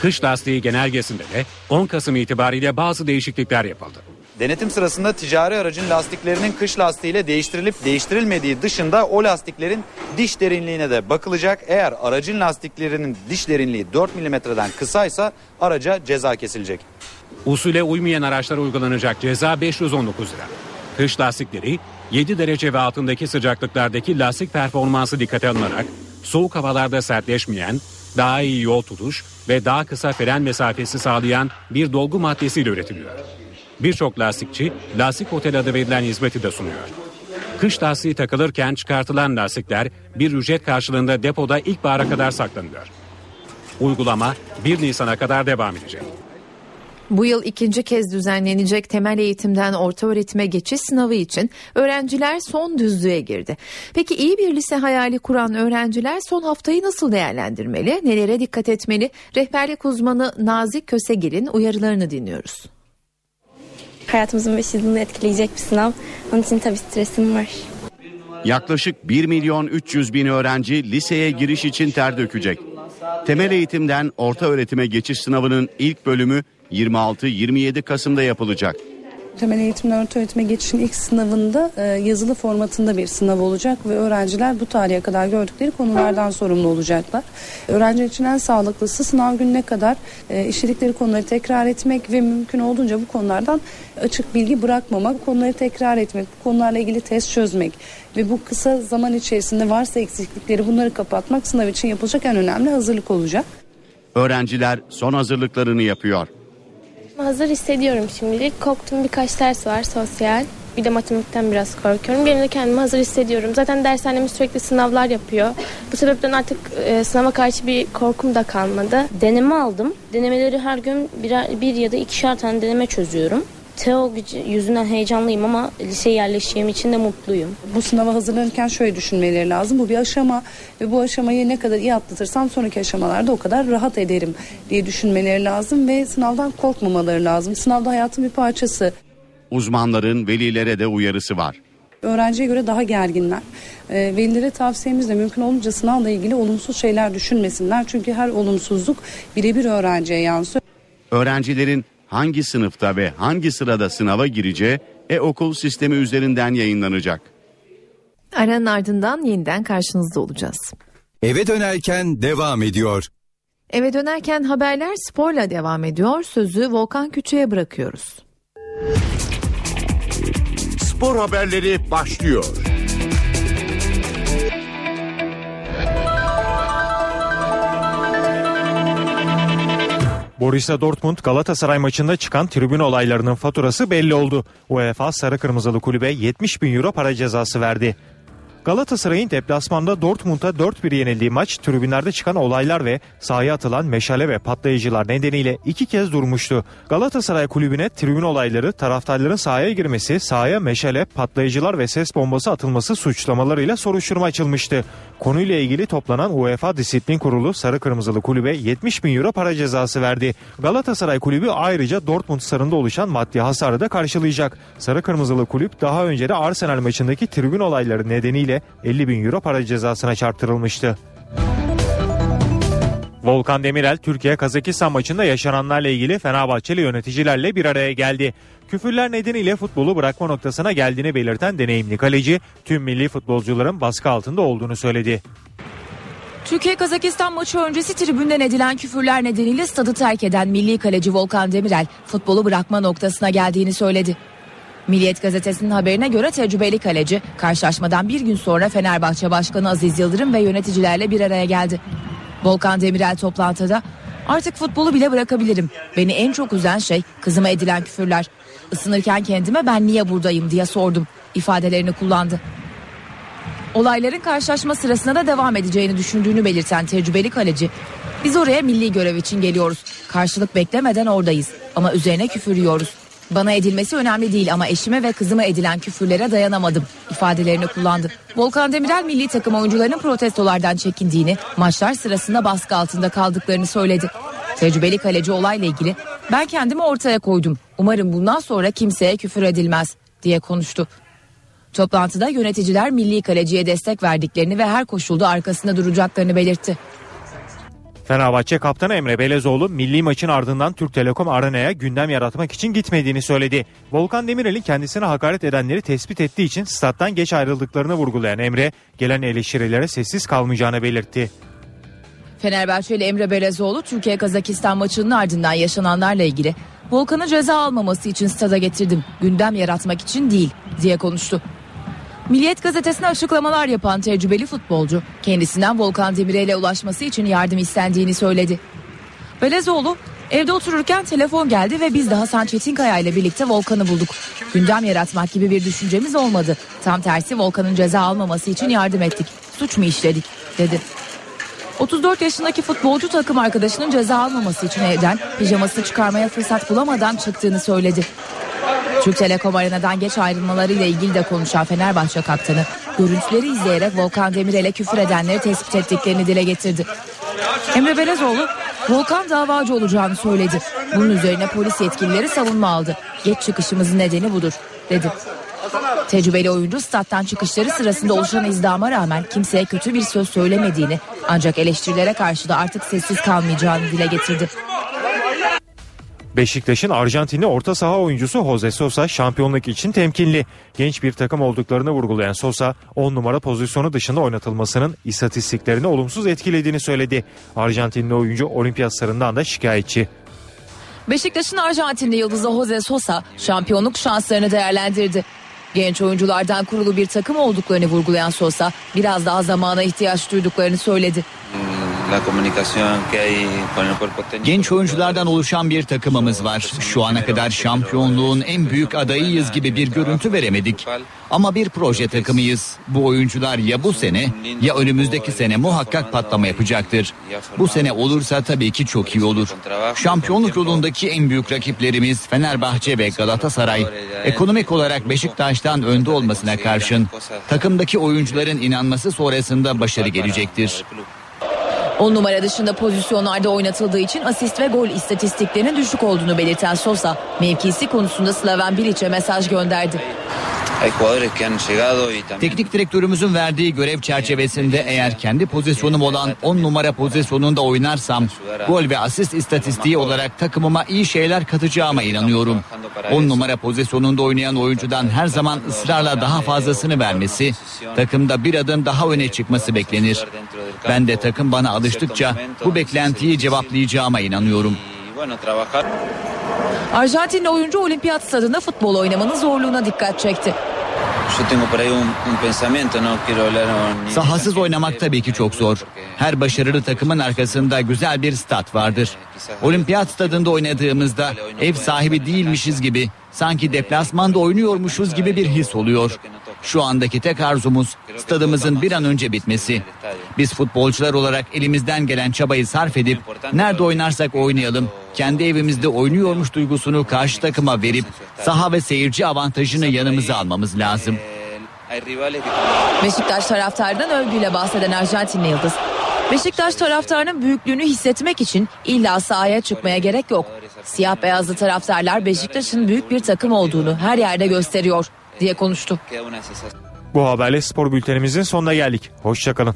Kış lastiği genelgesinde de 10 Kasım itibariyle bazı değişiklikler yapıldı. Denetim sırasında ticari aracın lastiklerinin kış lastiğiyle değiştirilip değiştirilmediği dışında o lastiklerin diş derinliğine de bakılacak. Eğer aracın lastiklerinin diş derinliği 4 milimetreden kısaysa araca ceza kesilecek. Usule uymayan araçlara uygulanacak ceza 519 lira. Kış lastikleri 7 derece ve altındaki sıcaklıklardaki lastik performansı dikkate alınarak soğuk havalarda sertleşmeyen, daha iyi yol tutuş ve daha kısa fren mesafesi sağlayan bir dolgu maddesiyle üretiliyor. Birçok lastikçi lastik otel adı verilen hizmeti de sunuyor. Kış lastiği takılırken çıkartılan lastikler bir ücret karşılığında depoda ilkbahara kadar saklanıyor. Uygulama 1 Nisan'a kadar devam edecek. Bu yıl ikinci kez düzenlenecek temel eğitimden orta öğretime geçiş sınavı için öğrenciler son düzlüğe girdi. Peki iyi bir lise hayali kuran öğrenciler son haftayı nasıl değerlendirmeli, nelere dikkat etmeli? Rehberlik uzmanı Nazik Kösegil'in uyarılarını dinliyoruz. Hayatımızın 5 yılını etkileyecek bir sınav. Onun için tabii stresim var. Yaklaşık 1 milyon 300 bin öğrenci liseye giriş için ter dökecek. Temel eğitimden orta öğretime geçiş sınavının ilk bölümü 26-27 Kasım'da yapılacak. Temel eğitimden orta öğretime geçişin ilk sınavında e, yazılı formatında bir sınav olacak ve öğrenciler bu tarihe kadar gördükleri konulardan sorumlu olacaklar. Öğrenciler için en sağlıklısı sınav gününe kadar e, işledikleri konuları tekrar etmek ve mümkün olduğunca bu konulardan açık bilgi bırakmamak, konuları tekrar etmek, bu konularla ilgili test çözmek ve bu kısa zaman içerisinde varsa eksiklikleri bunları kapatmak sınav için yapılacak en önemli hazırlık olacak. Öğrenciler son hazırlıklarını yapıyor. Hazır hissediyorum şimdilik. Korktuğum birkaç ders var sosyal. Bir de matematikten biraz korkuyorum. Benim de kendimi hazır hissediyorum. Zaten dershanemiz sürekli sınavlar yapıyor. Bu sebepten artık e, sınava karşı bir korkum da kalmadı. Deneme aldım. Denemeleri her gün bir, bir ya da ikişer tane deneme çözüyorum. Teo yüzünden heyecanlıyım ama liseye yerleşeceğim için de mutluyum. Bu sınava hazırlanırken şöyle düşünmeleri lazım. Bu bir aşama ve bu aşamayı ne kadar iyi atlatırsam sonraki aşamalarda o kadar rahat ederim diye düşünmeleri lazım ve sınavdan korkmamaları lazım. Sınavda hayatın bir parçası. Uzmanların velilere de uyarısı var. Öğrenciye göre daha gerginler. E, velilere tavsiyemiz de mümkün olunca sınavla ilgili olumsuz şeyler düşünmesinler. Çünkü her olumsuzluk birebir öğrenciye yansıyor. Öğrencilerin hangi sınıfta ve hangi sırada sınava gireceği e-okul sistemi üzerinden yayınlanacak. Aranın ardından yeniden karşınızda olacağız. Eve dönerken devam ediyor. Eve dönerken haberler sporla devam ediyor. Sözü Volkan Küçük'e bırakıyoruz. Spor haberleri başlıyor. Borussia Dortmund Galatasaray maçında çıkan tribün olaylarının faturası belli oldu. UEFA sarı kırmızılı kulübe 70 bin euro para cezası verdi. Galatasaray'ın deplasmanda Dortmund'a 4-1 yenildiği maç tribünlerde çıkan olaylar ve sahaya atılan meşale ve patlayıcılar nedeniyle iki kez durmuştu. Galatasaray kulübüne tribün olayları, taraftarların sahaya girmesi, sahaya meşale, patlayıcılar ve ses bombası atılması suçlamalarıyla soruşturma açılmıştı. Konuyla ilgili toplanan UEFA Disiplin Kurulu Sarı Kırmızılı Kulübe 70 bin euro para cezası verdi. Galatasaray Kulübü ayrıca Dortmund sarında oluşan maddi hasarı da karşılayacak. Sarı Kırmızılı Kulüp daha önce de Arsenal maçındaki tribün olayları nedeniyle 50 bin euro para cezasına çarptırılmıştı. Volkan Demirel Türkiye Kazakistan maçında yaşananlarla ilgili Fenerbahçeli yöneticilerle bir araya geldi. Küfürler nedeniyle futbolu bırakma noktasına geldiğini belirten deneyimli kaleci tüm milli futbolcuların baskı altında olduğunu söyledi. Türkiye-Kazakistan maçı öncesi tribünden edilen küfürler nedeniyle stadı terk eden milli kaleci Volkan Demirel futbolu bırakma noktasına geldiğini söyledi. Milliyet gazetesinin haberine göre tecrübeli kaleci karşılaşmadan bir gün sonra Fenerbahçe Başkanı Aziz Yıldırım ve yöneticilerle bir araya geldi. Volkan Demirel toplantıda artık futbolu bile bırakabilirim. Beni en çok üzen şey kızıma edilen küfürler. Isınırken kendime ben niye buradayım diye sordum ifadelerini kullandı. Olayların karşılaşma sırasında da devam edeceğini düşündüğünü belirten tecrübeli kaleci, biz oraya milli görev için geliyoruz. Karşılık beklemeden oradayız ama üzerine küfür yiyoruz. Bana edilmesi önemli değil ama eşime ve kızıma edilen küfürlere dayanamadım ifadelerini kullandı. Volkan Demirel milli takım oyuncularının protestolardan çekindiğini, maçlar sırasında baskı altında kaldıklarını söyledi. Tecrübeli kaleci olayla ilgili ben kendimi ortaya koydum. Umarım bundan sonra kimseye küfür edilmez diye konuştu. Toplantıda yöneticiler milli kaleciye destek verdiklerini ve her koşulda arkasında duracaklarını belirtti. Fenerbahçe kaptanı Emre Belezoğlu milli maçın ardından Türk Telekom Arena'ya gündem yaratmak için gitmediğini söyledi. Volkan Demirel'in kendisine hakaret edenleri tespit ettiği için stat'tan geç ayrıldıklarını vurgulayan Emre gelen eleştirilere sessiz kalmayacağını belirtti. Fenerbahçeli Emre Belezoğlu Türkiye Kazakistan maçının ardından yaşananlarla ilgili Volkan'ı ceza almaması için stada getirdim. Gündem yaratmak için değil diye konuştu. Milliyet gazetesine açıklamalar yapan tecrübeli futbolcu kendisinden Volkan Demirel'e ulaşması için yardım istendiğini söyledi. Belezoğlu evde otururken telefon geldi ve biz de Hasan Çetinkaya ile birlikte Volkan'ı bulduk. Gündem yaratmak gibi bir düşüncemiz olmadı. Tam tersi Volkan'ın ceza almaması için yardım ettik. Suç mu işledik dedi. 34 yaşındaki futbolcu takım arkadaşının ceza almaması için evden pijamasını çıkarmaya fırsat bulamadan çıktığını söyledi. Türk Telekom Arena'dan geç ayrılmalarıyla ilgili de konuşan Fenerbahçe kaptanı görüntüleri izleyerek Volkan Demirel'e küfür edenleri tespit ettiklerini dile getirdi. Emre Belezoğlu Volkan davacı olacağını söyledi. Bunun üzerine polis yetkilileri savunma aldı. Geç çıkışımızın nedeni budur dedi. Tecrübeli oyuncu stat'tan çıkışları sırasında oluşan izdama rağmen kimseye kötü bir söz söylemediğini ancak eleştirilere karşı da artık sessiz kalmayacağını dile getirdi. Beşiktaş'ın Arjantinli orta saha oyuncusu Jose Sosa şampiyonluk için temkinli. Genç bir takım olduklarını vurgulayan Sosa 10 numara pozisyonu dışında oynatılmasının istatistiklerini olumsuz etkilediğini söyledi. Arjantinli oyuncu olimpiyatlarından da şikayetçi. Beşiktaş'ın Arjantinli yıldızı Jose Sosa şampiyonluk şanslarını değerlendirdi. Genç oyunculardan kurulu bir takım olduklarını vurgulayan Sosa biraz daha zamana ihtiyaç duyduklarını söyledi. Genç oyunculardan oluşan bir takımımız var. Şu ana kadar şampiyonluğun en büyük adayıyız gibi bir görüntü veremedik. Ama bir proje takımıyız. Bu oyuncular ya bu sene ya önümüzdeki sene muhakkak patlama yapacaktır. Bu sene olursa tabii ki çok iyi olur. Şampiyonluk yolundaki en büyük rakiplerimiz Fenerbahçe ve Galatasaray. Ekonomik olarak Beşiktaş'tan önde olmasına karşın takımdaki oyuncuların inanması sonrasında başarı gelecektir. 10 numara dışında pozisyonlarda oynatıldığı için asist ve gol istatistiklerinin düşük olduğunu belirten Sosa, mevkisi konusunda Slaven Bilic'e mesaj gönderdi. Teknik direktörümüzün verdiği görev çerçevesinde eğer kendi pozisyonum olan 10 numara pozisyonunda oynarsam gol ve asist istatistiği olarak takımıma iyi şeyler katacağıma inanıyorum. 10 numara pozisyonunda oynayan oyuncudan her zaman ısrarla daha fazlasını vermesi, takımda bir adım daha öne çıkması beklenir. Ben de takım bana alıştıkça bu beklentiyi cevaplayacağıma inanıyorum. Arjantinli oyuncu olimpiyat stadında futbol oynamanın zorluğuna dikkat çekti. Sahasız oynamak tabii ki çok zor. Her başarılı takımın arkasında güzel bir stat vardır. Olimpiyat stadında oynadığımızda ev sahibi değilmişiz gibi, sanki deplasmanda oynuyormuşuz gibi bir his oluyor. Şu andaki tek arzumuz stadımızın bir an önce bitmesi. Biz futbolcular olarak elimizden gelen çabayı sarf edip nerede oynarsak oynayalım, kendi evimizde oynuyormuş duygusunu karşı takıma verip saha ve seyirci avantajını yanımıza almamız lazım. Beşiktaş taraftarından övgüyle bahseden Arjantinli Yıldız. Beşiktaş taraftarının büyüklüğünü hissetmek için illa sahaya çıkmaya gerek yok. Siyah beyazlı taraftarlar Beşiktaş'ın büyük bir takım olduğunu her yerde gösteriyor diye konuştu. Bu haberle spor bültenimizin sonuna geldik. Hoşçakalın.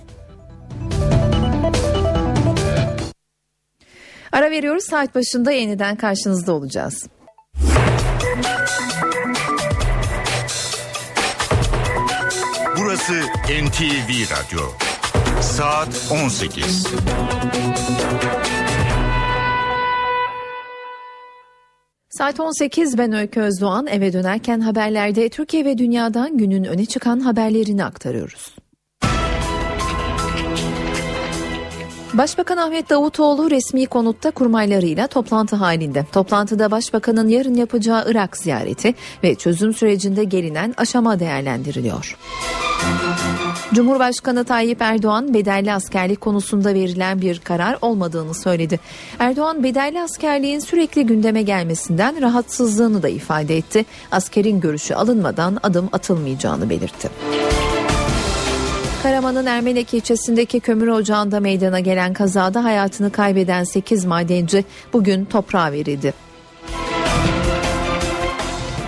Ara veriyoruz saat başında yeniden karşınızda olacağız. Burası NTV Radyo. Saat 18. Saat 18 ben Öykü Özdoğan eve dönerken haberlerde Türkiye ve dünyadan günün öne çıkan haberlerini aktarıyoruz. Başbakan Ahmet Davutoğlu resmi konutta kurmaylarıyla toplantı halinde. Toplantıda başbakanın yarın yapacağı Irak ziyareti ve çözüm sürecinde gelinen aşama değerlendiriliyor. Cumhurbaşkanı Tayyip Erdoğan bedelli askerlik konusunda verilen bir karar olmadığını söyledi. Erdoğan bedelli askerliğin sürekli gündeme gelmesinden rahatsızlığını da ifade etti. Askerin görüşü alınmadan adım atılmayacağını belirtti. Karaman'ın Ermenek ilçesindeki kömür ocağında meydana gelen kazada hayatını kaybeden 8 madenci bugün toprağa verildi.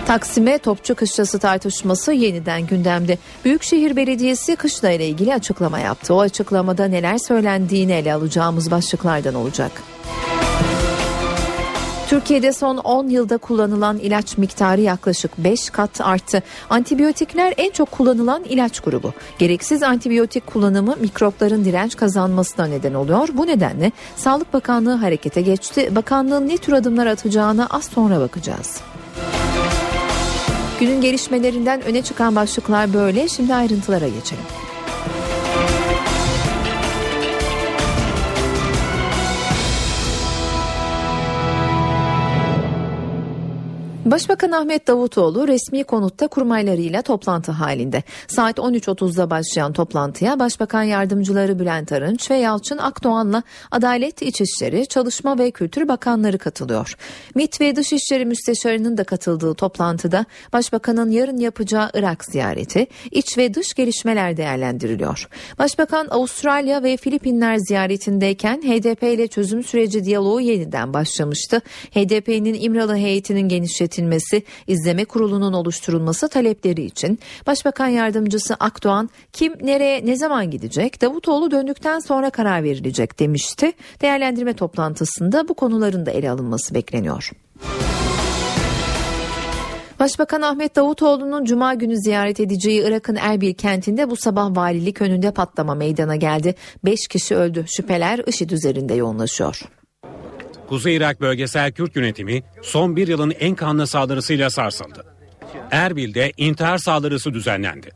Taksim'e Topçu Kışlası tartışması yeniden gündemde. Büyükşehir Belediyesi kışla ile ilgili açıklama yaptı. O açıklamada neler söylendiğini ele alacağımız başlıklardan olacak. Türkiye'de son 10 yılda kullanılan ilaç miktarı yaklaşık 5 kat arttı. Antibiyotikler en çok kullanılan ilaç grubu. Gereksiz antibiyotik kullanımı mikropların direnç kazanmasına neden oluyor. Bu nedenle Sağlık Bakanlığı harekete geçti. Bakanlığın ne tür adımlar atacağına az sonra bakacağız. Günün gelişmelerinden öne çıkan başlıklar böyle. Şimdi ayrıntılara geçelim. Başbakan Ahmet Davutoğlu resmi konutta kurmaylarıyla toplantı halinde. Saat 13.30'da başlayan toplantıya Başbakan Yardımcıları Bülent Arınç ve Yalçın Akdoğan'la Adalet İçişleri, Çalışma ve Kültür Bakanları katılıyor. MİT ve Dışişleri Müsteşarı'nın da katıldığı toplantıda Başbakanın yarın yapacağı Irak ziyareti, iç ve dış gelişmeler değerlendiriliyor. Başbakan Avustralya ve Filipinler ziyaretindeyken HDP ile çözüm süreci diyaloğu yeniden başlamıştı. HDP'nin İmralı heyetinin genişletilmesi yönetilmesi, izleme kurulunun oluşturulması talepleri için Başbakan Yardımcısı Akdoğan kim nereye ne zaman gidecek Davutoğlu döndükten sonra karar verilecek demişti. Değerlendirme toplantısında bu konuların da ele alınması bekleniyor. Başbakan Ahmet Davutoğlu'nun cuma günü ziyaret edeceği Irak'ın Erbil kentinde bu sabah valilik önünde patlama meydana geldi. 5 kişi öldü. Şüpheler IŞİD üzerinde yoğunlaşıyor. Kuzey Irak Bölgesel Kürt Yönetimi son bir yılın en kanlı saldırısıyla sarsıldı. Erbil'de intihar saldırısı düzenlendi.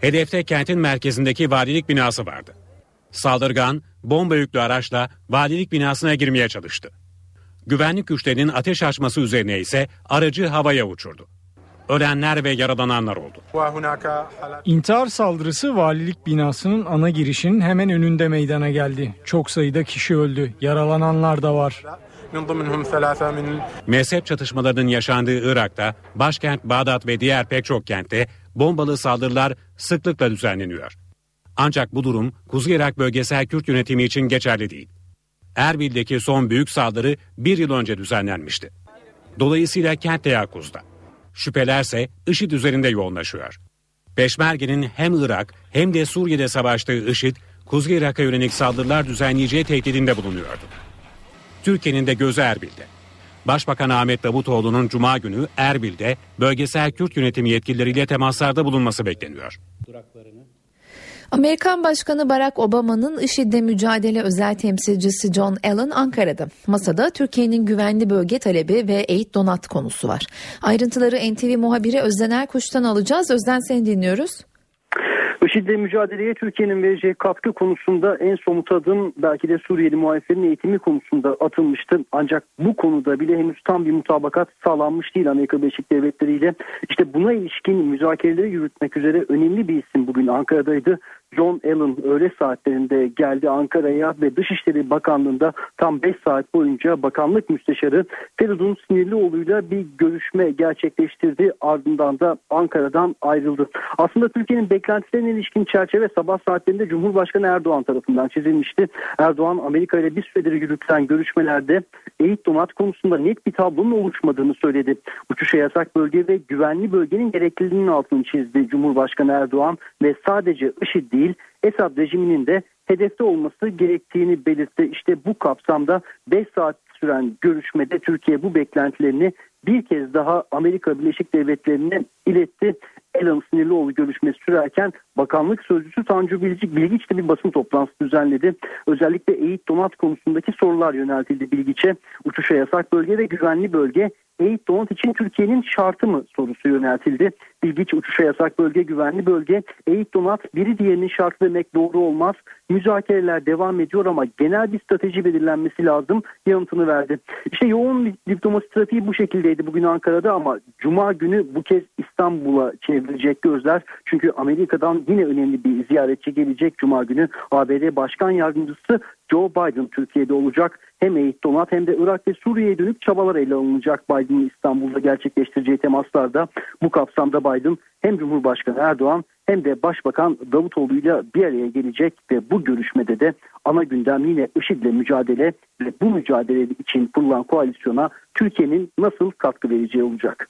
Hedefte kentin merkezindeki valilik binası vardı. Saldırgan bomba yüklü araçla valilik binasına girmeye çalıştı. Güvenlik güçlerinin ateş açması üzerine ise aracı havaya uçurdu. Ölenler ve yaralananlar oldu. İntihar saldırısı valilik binasının ana girişinin hemen önünde meydana geldi. Çok sayıda kişi öldü. Yaralananlar da var. Mezhep çatışmalarının yaşandığı Irak'ta başkent Bağdat ve diğer pek çok kentte bombalı saldırılar sıklıkla düzenleniyor. Ancak bu durum Kuzey Irak Bölgesel Kürt Yönetimi için geçerli değil. Erbil'deki son büyük saldırı bir yıl önce düzenlenmişti. Dolayısıyla kent teyakkuzda. Şüphelerse IŞİD üzerinde yoğunlaşıyor. Peşmerge'nin hem Irak hem de Suriye'de savaştığı IŞİD, Kuzey Irak'a yönelik saldırılar düzenleyeceği tehdidinde bulunuyordu. Türkiye'nin de gözü Erbil'de. Başbakan Ahmet Davutoğlu'nun Cuma günü Erbil'de bölgesel Kürt yönetimi yetkilileriyle temaslarda bulunması bekleniyor. Amerikan Başkanı Barack Obama'nın IŞİD'le mücadele özel temsilcisi John Allen Ankara'da. Masada Türkiye'nin güvenli bölge talebi ve eğit donat konusu var. Ayrıntıları NTV muhabiri Özden Erkuş'tan alacağız. Özden seni dinliyoruz. IŞİD'le mücadeleye Türkiye'nin vereceği katkı konusunda en somut adım belki de Suriyeli muhaliflerin eğitimi konusunda atılmıştı. Ancak bu konuda bile henüz tam bir mutabakat sağlanmış değil Amerika Birleşik Devletleri ile. İşte buna ilişkin müzakereleri yürütmek üzere önemli bir isim bugün Ankara'daydı. John Allen öğle saatlerinde geldi Ankara'ya ve Dışişleri Bakanlığı'nda tam 5 saat boyunca bakanlık müsteşarı Feridun Sinirlioğlu'yla bir görüşme gerçekleştirdi. Ardından da Ankara'dan ayrıldı. Aslında Türkiye'nin beklentilerine ilişkin çerçeve sabah saatlerinde Cumhurbaşkanı Erdoğan tarafından çizilmişti. Erdoğan Amerika ile bir süredir yürütülen görüşmelerde eğit donat konusunda net bir tablonun oluşmadığını söyledi. Uçuşa yasak bölge ve güvenli bölgenin gerekliliğinin altını çizdi Cumhurbaşkanı Erdoğan ve sadece IŞİD değil değil Esad rejiminin de hedefte olması gerektiğini belirtti. İşte bu kapsamda 5 saat süren görüşmede Türkiye bu beklentilerini bir kez daha Amerika Birleşik Devletleri'ne iletti. Elon Sinirlioğlu görüşmesi sürerken bakanlık sözcüsü Tanju Bilgiç, Bilgiç de bir basın toplantısı düzenledi. Özellikle eğit donat konusundaki sorular yöneltildi Bilgiç'e. Uçuşa yasak bölge ve güvenli bölge eğit donat için Türkiye'nin şartı mı sorusu yöneltildi. İlginç uçuşa yasak bölge güvenli bölge eğit donat biri diğerinin şartı demek doğru olmaz. Müzakereler devam ediyor ama genel bir strateji belirlenmesi lazım yanıtını verdi. İşte yoğun bir diplomasi trafiği bu şekildeydi bugün Ankara'da ama Cuma günü bu kez İstanbul'a çevrilecek gözler. Çünkü Amerika'dan yine önemli bir ziyaretçi gelecek Cuma günü. ABD Başkan Yardımcısı Joe Biden Türkiye'de olacak. Hem eğit donat hem de Irak ve Suriye'ye dönük çabalar ele alınacak Biden'ın İstanbul'da gerçekleştireceği temaslarda. Bu kapsamda Biden hem Cumhurbaşkanı Erdoğan hem de Başbakan Davutoğlu ile bir araya gelecek ve bu görüşmede de ana gündem yine IŞİD'le mücadele ve bu mücadele için kurulan koalisyona Türkiye'nin nasıl katkı vereceği olacak.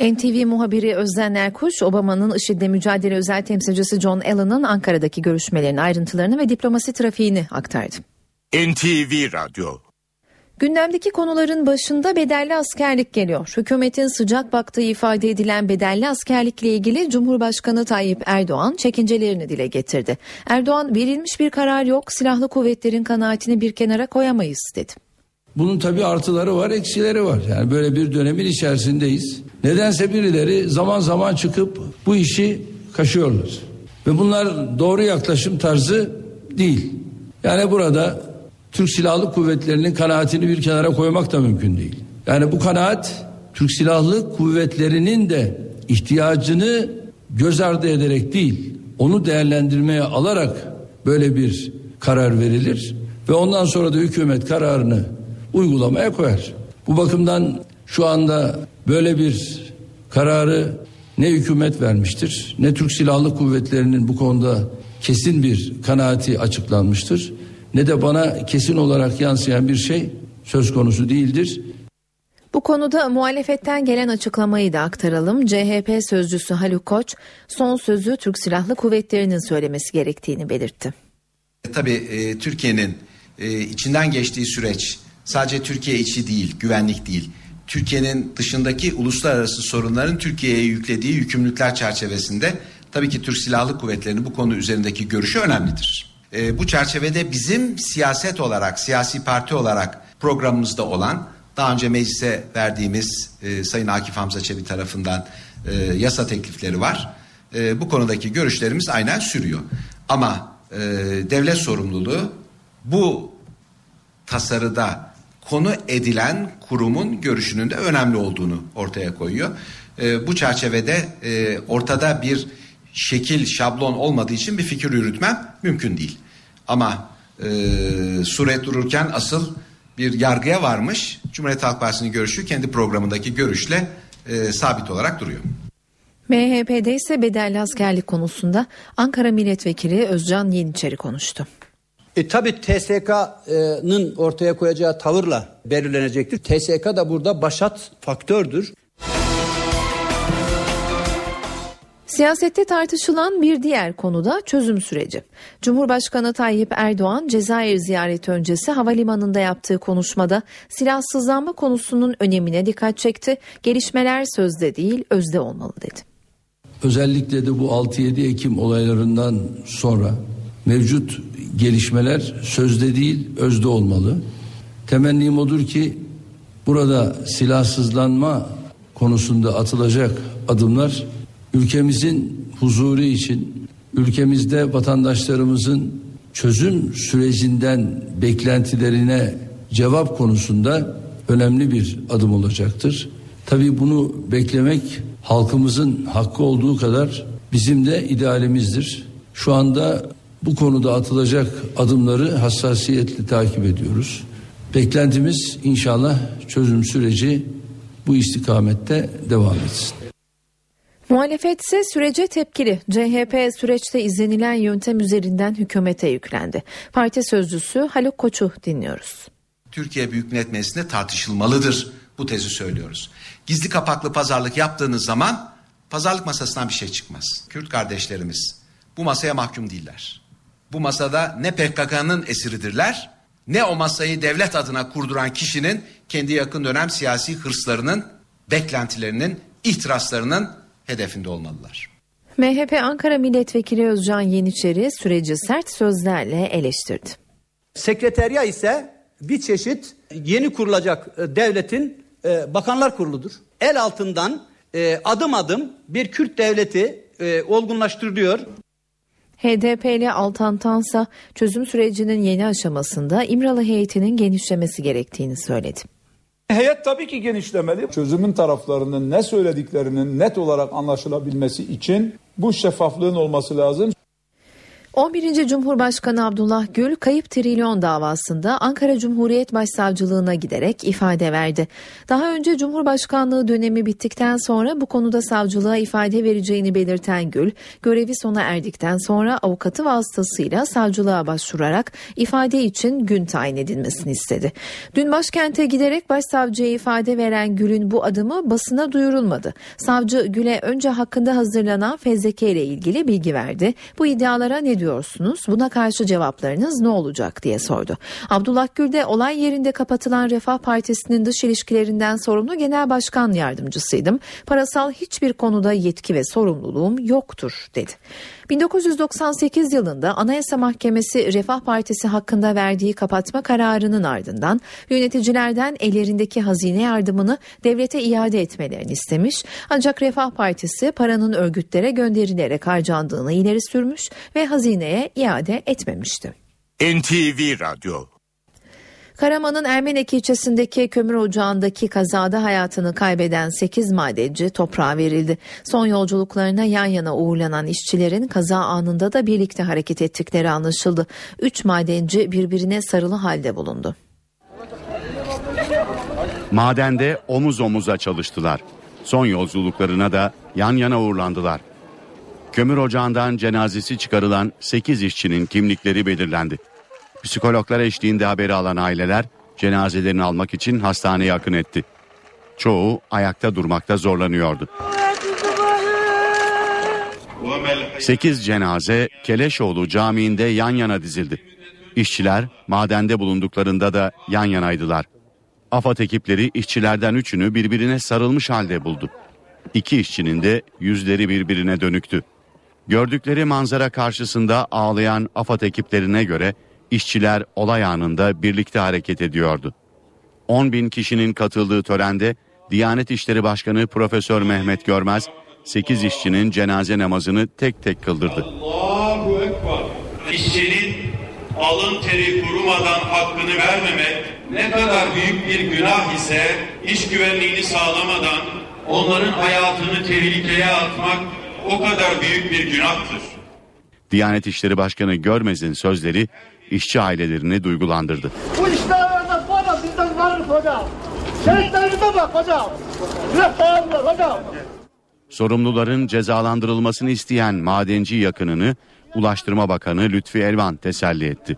NTV muhabiri Özden Erkuş, Obama'nın IŞİD'le mücadele özel temsilcisi John Allen'ın Ankara'daki görüşmelerin ayrıntılarını ve diplomasi trafiğini aktardı. NTV Radyo Gündemdeki konuların başında bedelli askerlik geliyor. Hükümetin sıcak baktığı ifade edilen bedelli askerlikle ilgili Cumhurbaşkanı Tayyip Erdoğan çekincelerini dile getirdi. Erdoğan verilmiş bir karar yok silahlı kuvvetlerin kanaatini bir kenara koyamayız dedi. Bunun tabii artıları var, eksileri var. Yani böyle bir dönemin içerisindeyiz. Nedense birileri zaman zaman çıkıp bu işi kaşıyorlar. Ve bunlar doğru yaklaşım tarzı değil. Yani burada Türk Silahlı Kuvvetleri'nin kanaatini bir kenara koymak da mümkün değil. Yani bu kanaat Türk Silahlı Kuvvetleri'nin de ihtiyacını göz ardı ederek değil, onu değerlendirmeye alarak böyle bir karar verilir ve ondan sonra da hükümet kararını uygulamaya koyar. Bu bakımdan şu anda böyle bir kararı ne hükümet vermiştir ne Türk Silahlı Kuvvetleri'nin bu konuda kesin bir kanaati açıklanmıştır ne de bana kesin olarak yansıyan bir şey söz konusu değildir. Bu konuda muhalefetten gelen açıklamayı da aktaralım. CHP sözcüsü Haluk Koç son sözü Türk Silahlı Kuvvetleri'nin söylemesi gerektiğini belirtti. E, tabii e, Türkiye'nin e, içinden geçtiği süreç sadece Türkiye içi değil, güvenlik değil. Türkiye'nin dışındaki uluslararası sorunların Türkiye'ye yüklediği yükümlülükler çerçevesinde tabii ki Türk Silahlı Kuvvetleri'nin bu konu üzerindeki görüşü önemlidir. E, bu çerçevede bizim siyaset olarak, siyasi parti olarak programımızda olan daha önce meclise verdiğimiz e, Sayın Akif Hamza Çebi tarafından e, yasa teklifleri var. E, bu konudaki görüşlerimiz aynen sürüyor. Ama e, devlet sorumluluğu bu tasarıda konu edilen kurumun görüşünün de önemli olduğunu ortaya koyuyor. E, bu çerçevede e, ortada bir şekil, şablon olmadığı için bir fikir yürütmem mümkün değil. Ama e, suret dururken asıl bir yargıya varmış. Cumhuriyet Halk Partisi'nin görüşü kendi programındaki görüşle e, sabit olarak duruyor. MHP'de ise bedelli askerlik konusunda Ankara Milletvekili Özcan Yeniçeri konuştu. E tabi TSK'nın ortaya koyacağı tavırla belirlenecektir. TSK da burada başat faktördür. Siyasette tartışılan bir diğer konuda çözüm süreci. Cumhurbaşkanı Tayyip Erdoğan Cezayir ziyareti öncesi havalimanında yaptığı konuşmada silahsızlanma konusunun önemine dikkat çekti. Gelişmeler sözde değil özde olmalı dedi. özellikle de bu 6-7 Ekim olaylarından sonra mevcut gelişmeler sözde değil özde olmalı. Temennim odur ki burada silahsızlanma konusunda atılacak adımlar ülkemizin huzuru için ülkemizde vatandaşlarımızın çözüm sürecinden beklentilerine cevap konusunda önemli bir adım olacaktır. Tabii bunu beklemek halkımızın hakkı olduğu kadar bizim de idealimizdir. Şu anda bu konuda atılacak adımları hassasiyetle takip ediyoruz. Beklentimiz inşallah çözüm süreci bu istikamette devam etsin. Muhalefet ise sürece tepkili. CHP süreçte izlenilen yöntem üzerinden hükümete yüklendi. Parti sözcüsü Haluk Koç'u dinliyoruz. Türkiye Büyük Millet Meclisi'nde tartışılmalıdır. Bu tezi söylüyoruz. Gizli kapaklı pazarlık yaptığınız zaman pazarlık masasından bir şey çıkmaz. Kürt kardeşlerimiz bu masaya mahkum değiller. Bu masada ne PKK'nın esiridirler ne o masayı devlet adına kurduran kişinin kendi yakın dönem siyasi hırslarının, beklentilerinin, ihtiraslarının hedefinde olmalılar. MHP Ankara Milletvekili Özcan Yeniçeri süreci sert sözlerle eleştirdi. Sekreterya ise bir çeşit yeni kurulacak e, devletin e, bakanlar kuruludur. El altından e, adım adım bir Kürt devleti olgunlaştırılıyor. HDP'li Altan Tansa çözüm sürecinin yeni aşamasında İmralı heyetinin genişlemesi gerektiğini söyledi. Heyet tabii ki genişlemeli. Çözümün taraflarının ne söylediklerinin net olarak anlaşılabilmesi için bu şeffaflığın olması lazım. 11. Cumhurbaşkanı Abdullah Gül kayıp trilyon davasında Ankara Cumhuriyet Başsavcılığına giderek ifade verdi. Daha önce Cumhurbaşkanlığı dönemi bittikten sonra bu konuda savcılığa ifade vereceğini belirten Gül, görevi sona erdikten sonra avukatı vasıtasıyla savcılığa başvurarak ifade için gün tayin edilmesini istedi. Dün başkente giderek başsavcıya ifade veren Gül'ün bu adımı basına duyurulmadı. Savcı Gül'e önce hakkında hazırlanan fezleke ile ilgili bilgi verdi. Bu iddialara ne diyorsunuz? Buna karşı cevaplarınız ne olacak diye sordu. Abdullah Gül de olay yerinde kapatılan Refah Partisi'nin dış ilişkilerinden sorumlu genel başkan yardımcısıydım. Parasal hiçbir konuda yetki ve sorumluluğum yoktur dedi. 1998 yılında Anayasa Mahkemesi Refah Partisi hakkında verdiği kapatma kararının ardından yöneticilerden ellerindeki hazine yardımını devlete iade etmelerini istemiş. Ancak Refah Partisi paranın örgütlere gönderilerek harcandığını ileri sürmüş ve hazineye iade etmemişti. NTV Radyo Karaman'ın Ermenek ilçesindeki kömür ocağındaki kazada hayatını kaybeden 8 madenci toprağa verildi. Son yolculuklarına yan yana uğurlanan işçilerin kaza anında da birlikte hareket ettikleri anlaşıldı. 3 madenci birbirine sarılı halde bulundu. Madende omuz omuza çalıştılar. Son yolculuklarına da yan yana uğurlandılar. Kömür ocağından cenazesi çıkarılan 8 işçinin kimlikleri belirlendi. Psikologlar eşliğinde haberi alan aileler cenazelerini almak için hastaneye akın etti. Çoğu ayakta durmakta zorlanıyordu. 8 cenaze Keleşoğlu Camii'nde yan yana dizildi. İşçiler madende bulunduklarında da yan yanaydılar. AFAD ekipleri işçilerden üçünü birbirine sarılmış halde buldu. İki işçinin de yüzleri birbirine dönüktü. Gördükleri manzara karşısında ağlayan AFAD ekiplerine göre işçiler olay anında birlikte hareket ediyordu. 10 bin kişinin katıldığı törende Diyanet İşleri Başkanı Profesör Mehmet Görmez 8 işçinin cenaze namazını tek tek kıldırdı. Allahu Ekber. İşçinin alın teri kurumadan hakkını vermemek ne kadar büyük bir günah ise iş güvenliğini sağlamadan onların hayatını tehlikeye atmak o kadar büyük bir günahtır. Diyanet İşleri Başkanı Görmez'in sözleri işçi ailelerini duygulandırdı. Bu işlerden para bizden varır hocam. Şehitlerimize bak hocam. Yüreklerimize hocam. Sorumluların cezalandırılmasını isteyen madenci yakınını Ulaştırma Bakanı Lütfi Elvan teselli etti.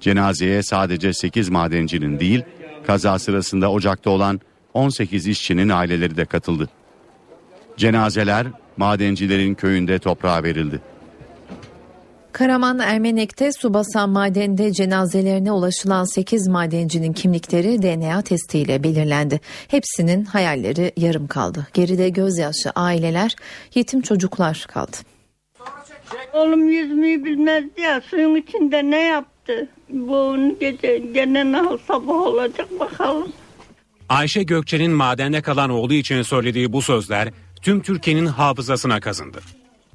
Cenazeye sadece 8 madencinin değil, kaza sırasında ocakta olan 18 işçinin aileleri de katıldı. Cenazeler madencilerin köyünde toprağa verildi. Karaman Ermenek'te su basan madende cenazelerine ulaşılan 8 madencinin kimlikleri DNA testiyle belirlendi. Hepsinin hayalleri yarım kaldı. Geride gözyaşı aileler, yetim çocuklar kaldı. Oğlum yüzmeyi bilmezdi ya suyun içinde ne yaptı? Bu gece gene ne sabah olacak bakalım. Ayşe Gökçe'nin madende kalan oğlu için söylediği bu sözler tüm Türkiye'nin hafızasına kazındı.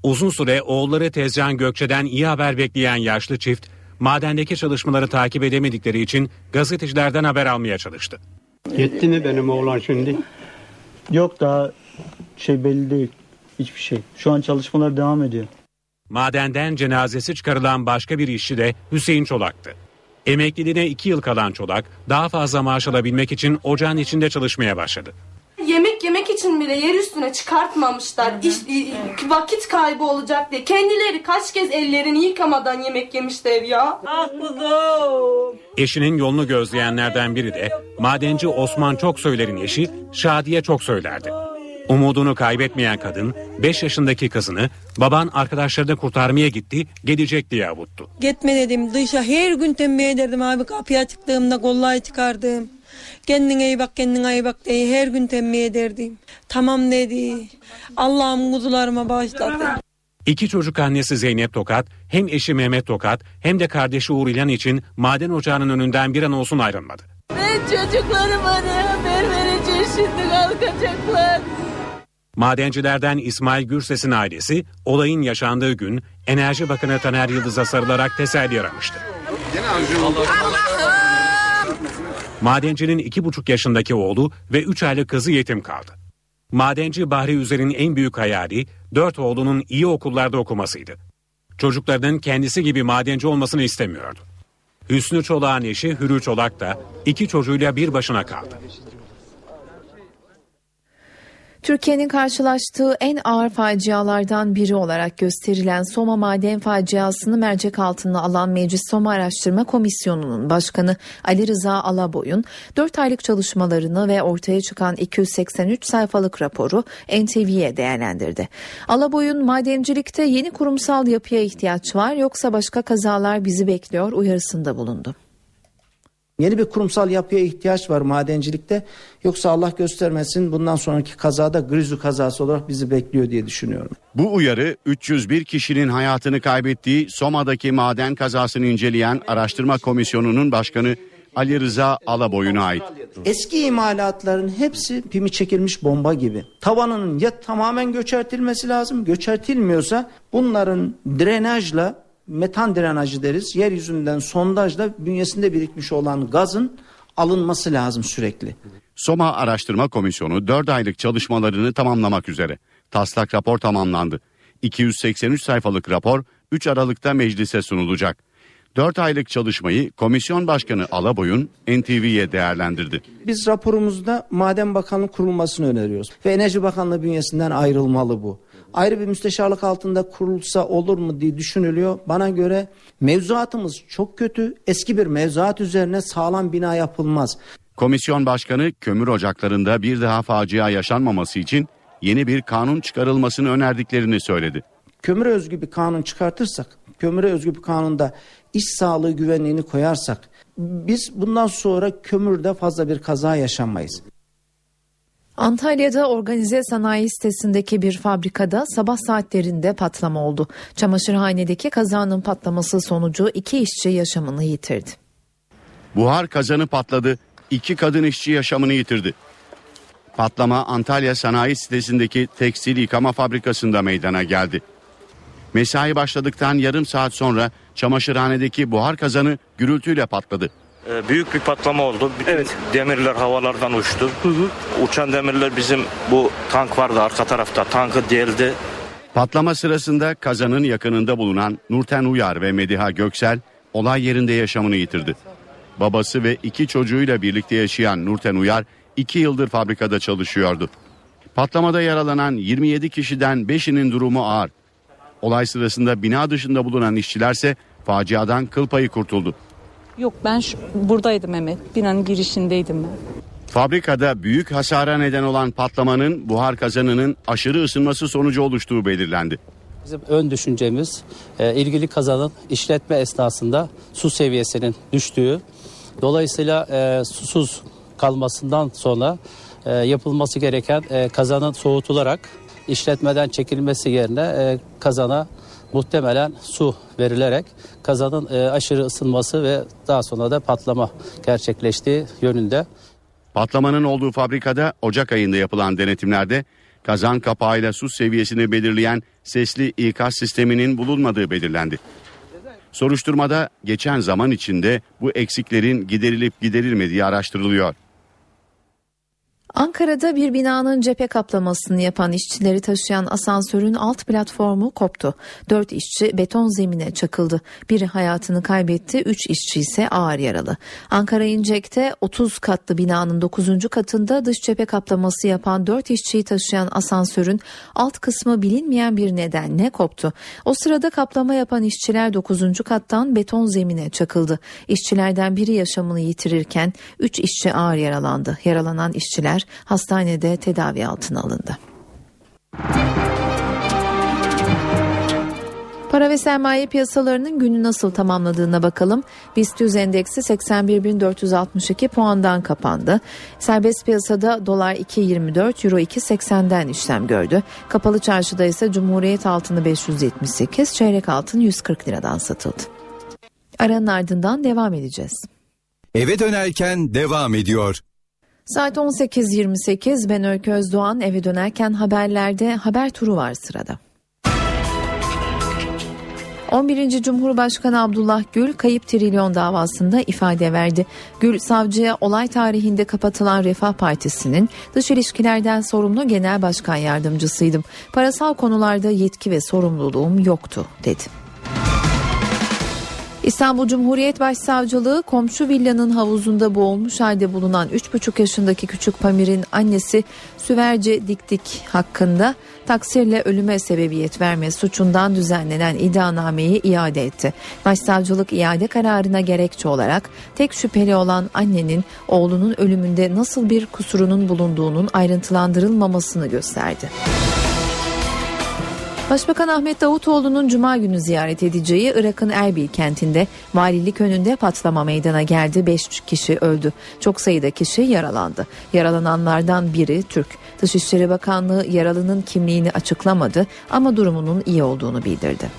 Uzun süre oğulları Tezcan Gökçe'den iyi haber bekleyen yaşlı çift, madendeki çalışmaları takip edemedikleri için gazetecilerden haber almaya çalıştı. Yetti mi benim oğlan şimdi? Yok daha şey belli değil. Hiçbir şey. Şu an çalışmalar devam ediyor. Madenden cenazesi çıkarılan başka bir işçi de Hüseyin Çolak'tı. Emekliliğine iki yıl kalan Çolak daha fazla maaş alabilmek için ocağın içinde çalışmaya başladı. Yemek yemek için bile yer üstüne çıkartmamışlar. İş, vakit kaybı olacak diye. Kendileri kaç kez ellerini yıkamadan yemek yemişler ya. Ah kuzum. Eşinin yolunu gözleyenlerden biri de madenci Osman Çoksöyler'in eşi Şadiye Çoksöyler'di. Umudunu kaybetmeyen kadın 5 yaşındaki kızını baban arkadaşlarını kurtarmaya gitti gelecek diye avuttu. Gitme dedim dışa her gün tembih ederdim abi kapıya çıktığımda kollayı çıkardım. Kendine iyi bak kendine iyi bak diye her gün tembih ederdim. Tamam dedi. Allah'ım kuzularıma bağışladı. İki çocuk annesi Zeynep Tokat hem eşi Mehmet Tokat hem de kardeşi Uğur İlhan için maden ocağının önünden bir an olsun ayrılmadı. Ben çocuklarıma ne haber vereceğim şimdi kalkacaklar. Madencilerden İsmail Gürses'in ailesi olayın yaşandığı gün Enerji Bakanı Taner Yıldız'a sarılarak teselli aramıştı. Madencinin iki buçuk yaşındaki oğlu ve üç aylık kızı yetim kaldı. Madenci Bahri Üzer'in en büyük hayali dört oğlunun iyi okullarda okumasıydı. Çocuklarının kendisi gibi madenci olmasını istemiyordu. Hüsnü Çolak'ın eşi Hürü Çolak da iki çocuğuyla bir başına kaldı. Türkiye'nin karşılaştığı en ağır facialardan biri olarak gösterilen Soma maden faciasını mercek altına alan Meclis Soma Araştırma Komisyonu'nun başkanı Ali Rıza Alaboy'un 4 aylık çalışmalarını ve ortaya çıkan 283 sayfalık raporu NTV'ye değerlendirdi. Alaboy'un madencilikte yeni kurumsal yapıya ihtiyaç var yoksa başka kazalar bizi bekliyor uyarısında bulundu. Yeni bir kurumsal yapıya ihtiyaç var madencilikte. Yoksa Allah göstermesin bundan sonraki kazada Grizu kazası olarak bizi bekliyor diye düşünüyorum. Bu uyarı 301 kişinin hayatını kaybettiği Soma'daki maden kazasını inceleyen araştırma komisyonunun başkanı Ali Rıza Alaboy'una ait. Eski imalatların hepsi pimi çekilmiş bomba gibi. Tavanının ya tamamen göçertilmesi lazım. Göçertilmiyorsa bunların drenajla metan drenajı deriz. Yeryüzünden sondajla bünyesinde birikmiş olan gazın alınması lazım sürekli. Soma Araştırma Komisyonu 4 aylık çalışmalarını tamamlamak üzere. Taslak rapor tamamlandı. 283 sayfalık rapor 3 Aralık'ta meclise sunulacak. 4 aylık çalışmayı Komisyon Başkanı Alaboy'un NTV'ye değerlendirdi. Biz raporumuzda Maden Bakanlığı kurulmasını öneriyoruz. Ve Enerji Bakanlığı bünyesinden ayrılmalı bu. Ayrı bir müsteşarlık altında kurulsa olur mu diye düşünülüyor. Bana göre mevzuatımız çok kötü. Eski bir mevzuat üzerine sağlam bina yapılmaz. Komisyon Başkanı kömür ocaklarında bir daha facia yaşanmaması için yeni bir kanun çıkarılmasını önerdiklerini söyledi. Kömüre özgü bir kanun çıkartırsak, kömüre özgü bir kanunda iş sağlığı güvenliğini koyarsak biz bundan sonra kömürde fazla bir kaza yaşamayız. Antalya'da organize sanayi sitesindeki bir fabrikada sabah saatlerinde patlama oldu. Çamaşırhanedeki kazanın patlaması sonucu iki işçi yaşamını yitirdi. Buhar kazanı patladı, iki kadın işçi yaşamını yitirdi. Patlama Antalya sanayi sitesindeki tekstil yıkama fabrikasında meydana geldi. Mesai başladıktan yarım saat sonra çamaşırhanedeki buhar kazanı gürültüyle patladı. Ee, büyük bir patlama oldu. Bütün evet. demirler havalardan uçtu. Hı hı. Uçan demirler bizim bu tank vardı arka tarafta. Tankı deldi. Patlama sırasında kazanın yakınında bulunan Nurten Uyar ve Mediha Göksel olay yerinde yaşamını yitirdi. Babası ve iki çocuğuyla birlikte yaşayan Nurten Uyar iki yıldır fabrikada çalışıyordu. Patlamada yaralanan 27 kişiden 5'inin durumu ağır. Olay sırasında bina dışında bulunan işçilerse faciadan kıl payı kurtuldu. Yok ben şu, buradaydım Mehmet. Binanın girişindeydim ben. Fabrikada büyük hasara neden olan patlamanın buhar kazanının aşırı ısınması sonucu oluştuğu belirlendi. Bizim ön düşüncemiz e, ilgili kazanın işletme esnasında su seviyesinin düştüğü. Dolayısıyla e, susuz kalmasından sonra e, yapılması gereken e, kazanın soğutularak işletmeden çekilmesi yerine e, kazana muhtemelen su verilerek kazanın e, aşırı ısınması ve daha sonra da patlama gerçekleştiği yönünde. Patlamanın olduğu fabrikada Ocak ayında yapılan denetimlerde kazan kapağıyla su seviyesini belirleyen sesli ikaz sisteminin bulunmadığı belirlendi. Soruşturmada geçen zaman içinde bu eksiklerin giderilip giderilmediği araştırılıyor. Ankara'da bir binanın cephe kaplamasını yapan işçileri taşıyan asansörün alt platformu koptu. Dört işçi beton zemine çakıldı. Biri hayatını kaybetti, üç işçi ise ağır yaralı. Ankara İncek'te 30 katlı binanın 9. katında dış cephe kaplaması yapan dört işçiyi taşıyan asansörün alt kısmı bilinmeyen bir nedenle koptu. O sırada kaplama yapan işçiler 9. kattan beton zemine çakıldı. İşçilerden biri yaşamını yitirirken üç işçi ağır yaralandı. Yaralanan işçiler hastanede tedavi altına alındı. Para ve sermaye piyasalarının günü nasıl tamamladığına bakalım. BIST 100 endeksi 81.462 puandan kapandı. Serbest piyasada dolar 2.24, euro 2.80'den işlem gördü. Kapalı çarşıda ise Cumhuriyet altını 578, çeyrek altın 140 liradan satıldı. Aranın ardından devam edeceğiz. Eve dönerken devam ediyor. Saat 18.28 ben Öykü Özdoğan eve dönerken haberlerde haber turu var sırada. 11. Cumhurbaşkanı Abdullah Gül kayıp trilyon davasında ifade verdi. Gül savcıya olay tarihinde kapatılan Refah Partisi'nin dış ilişkilerden sorumlu genel başkan yardımcısıydım. Parasal konularda yetki ve sorumluluğum yoktu dedi. İstanbul Cumhuriyet Başsavcılığı komşu villanın havuzunda boğulmuş halde bulunan 3,5 yaşındaki küçük Pamir'in annesi Süverce Dikdik hakkında taksirle ölüme sebebiyet verme suçundan düzenlenen iddianameyi iade etti. Başsavcılık iade kararına gerekçe olarak tek şüpheli olan annenin oğlunun ölümünde nasıl bir kusurunun bulunduğunun ayrıntılandırılmamasını gösterdi. Başbakan Ahmet Davutoğlu'nun cuma günü ziyaret edeceği Irak'ın Erbil kentinde valilik önünde patlama meydana geldi. 5 kişi öldü. Çok sayıda kişi yaralandı. Yaralananlardan biri Türk. Dışişleri Bakanlığı yaralının kimliğini açıklamadı ama durumunun iyi olduğunu bildirdi.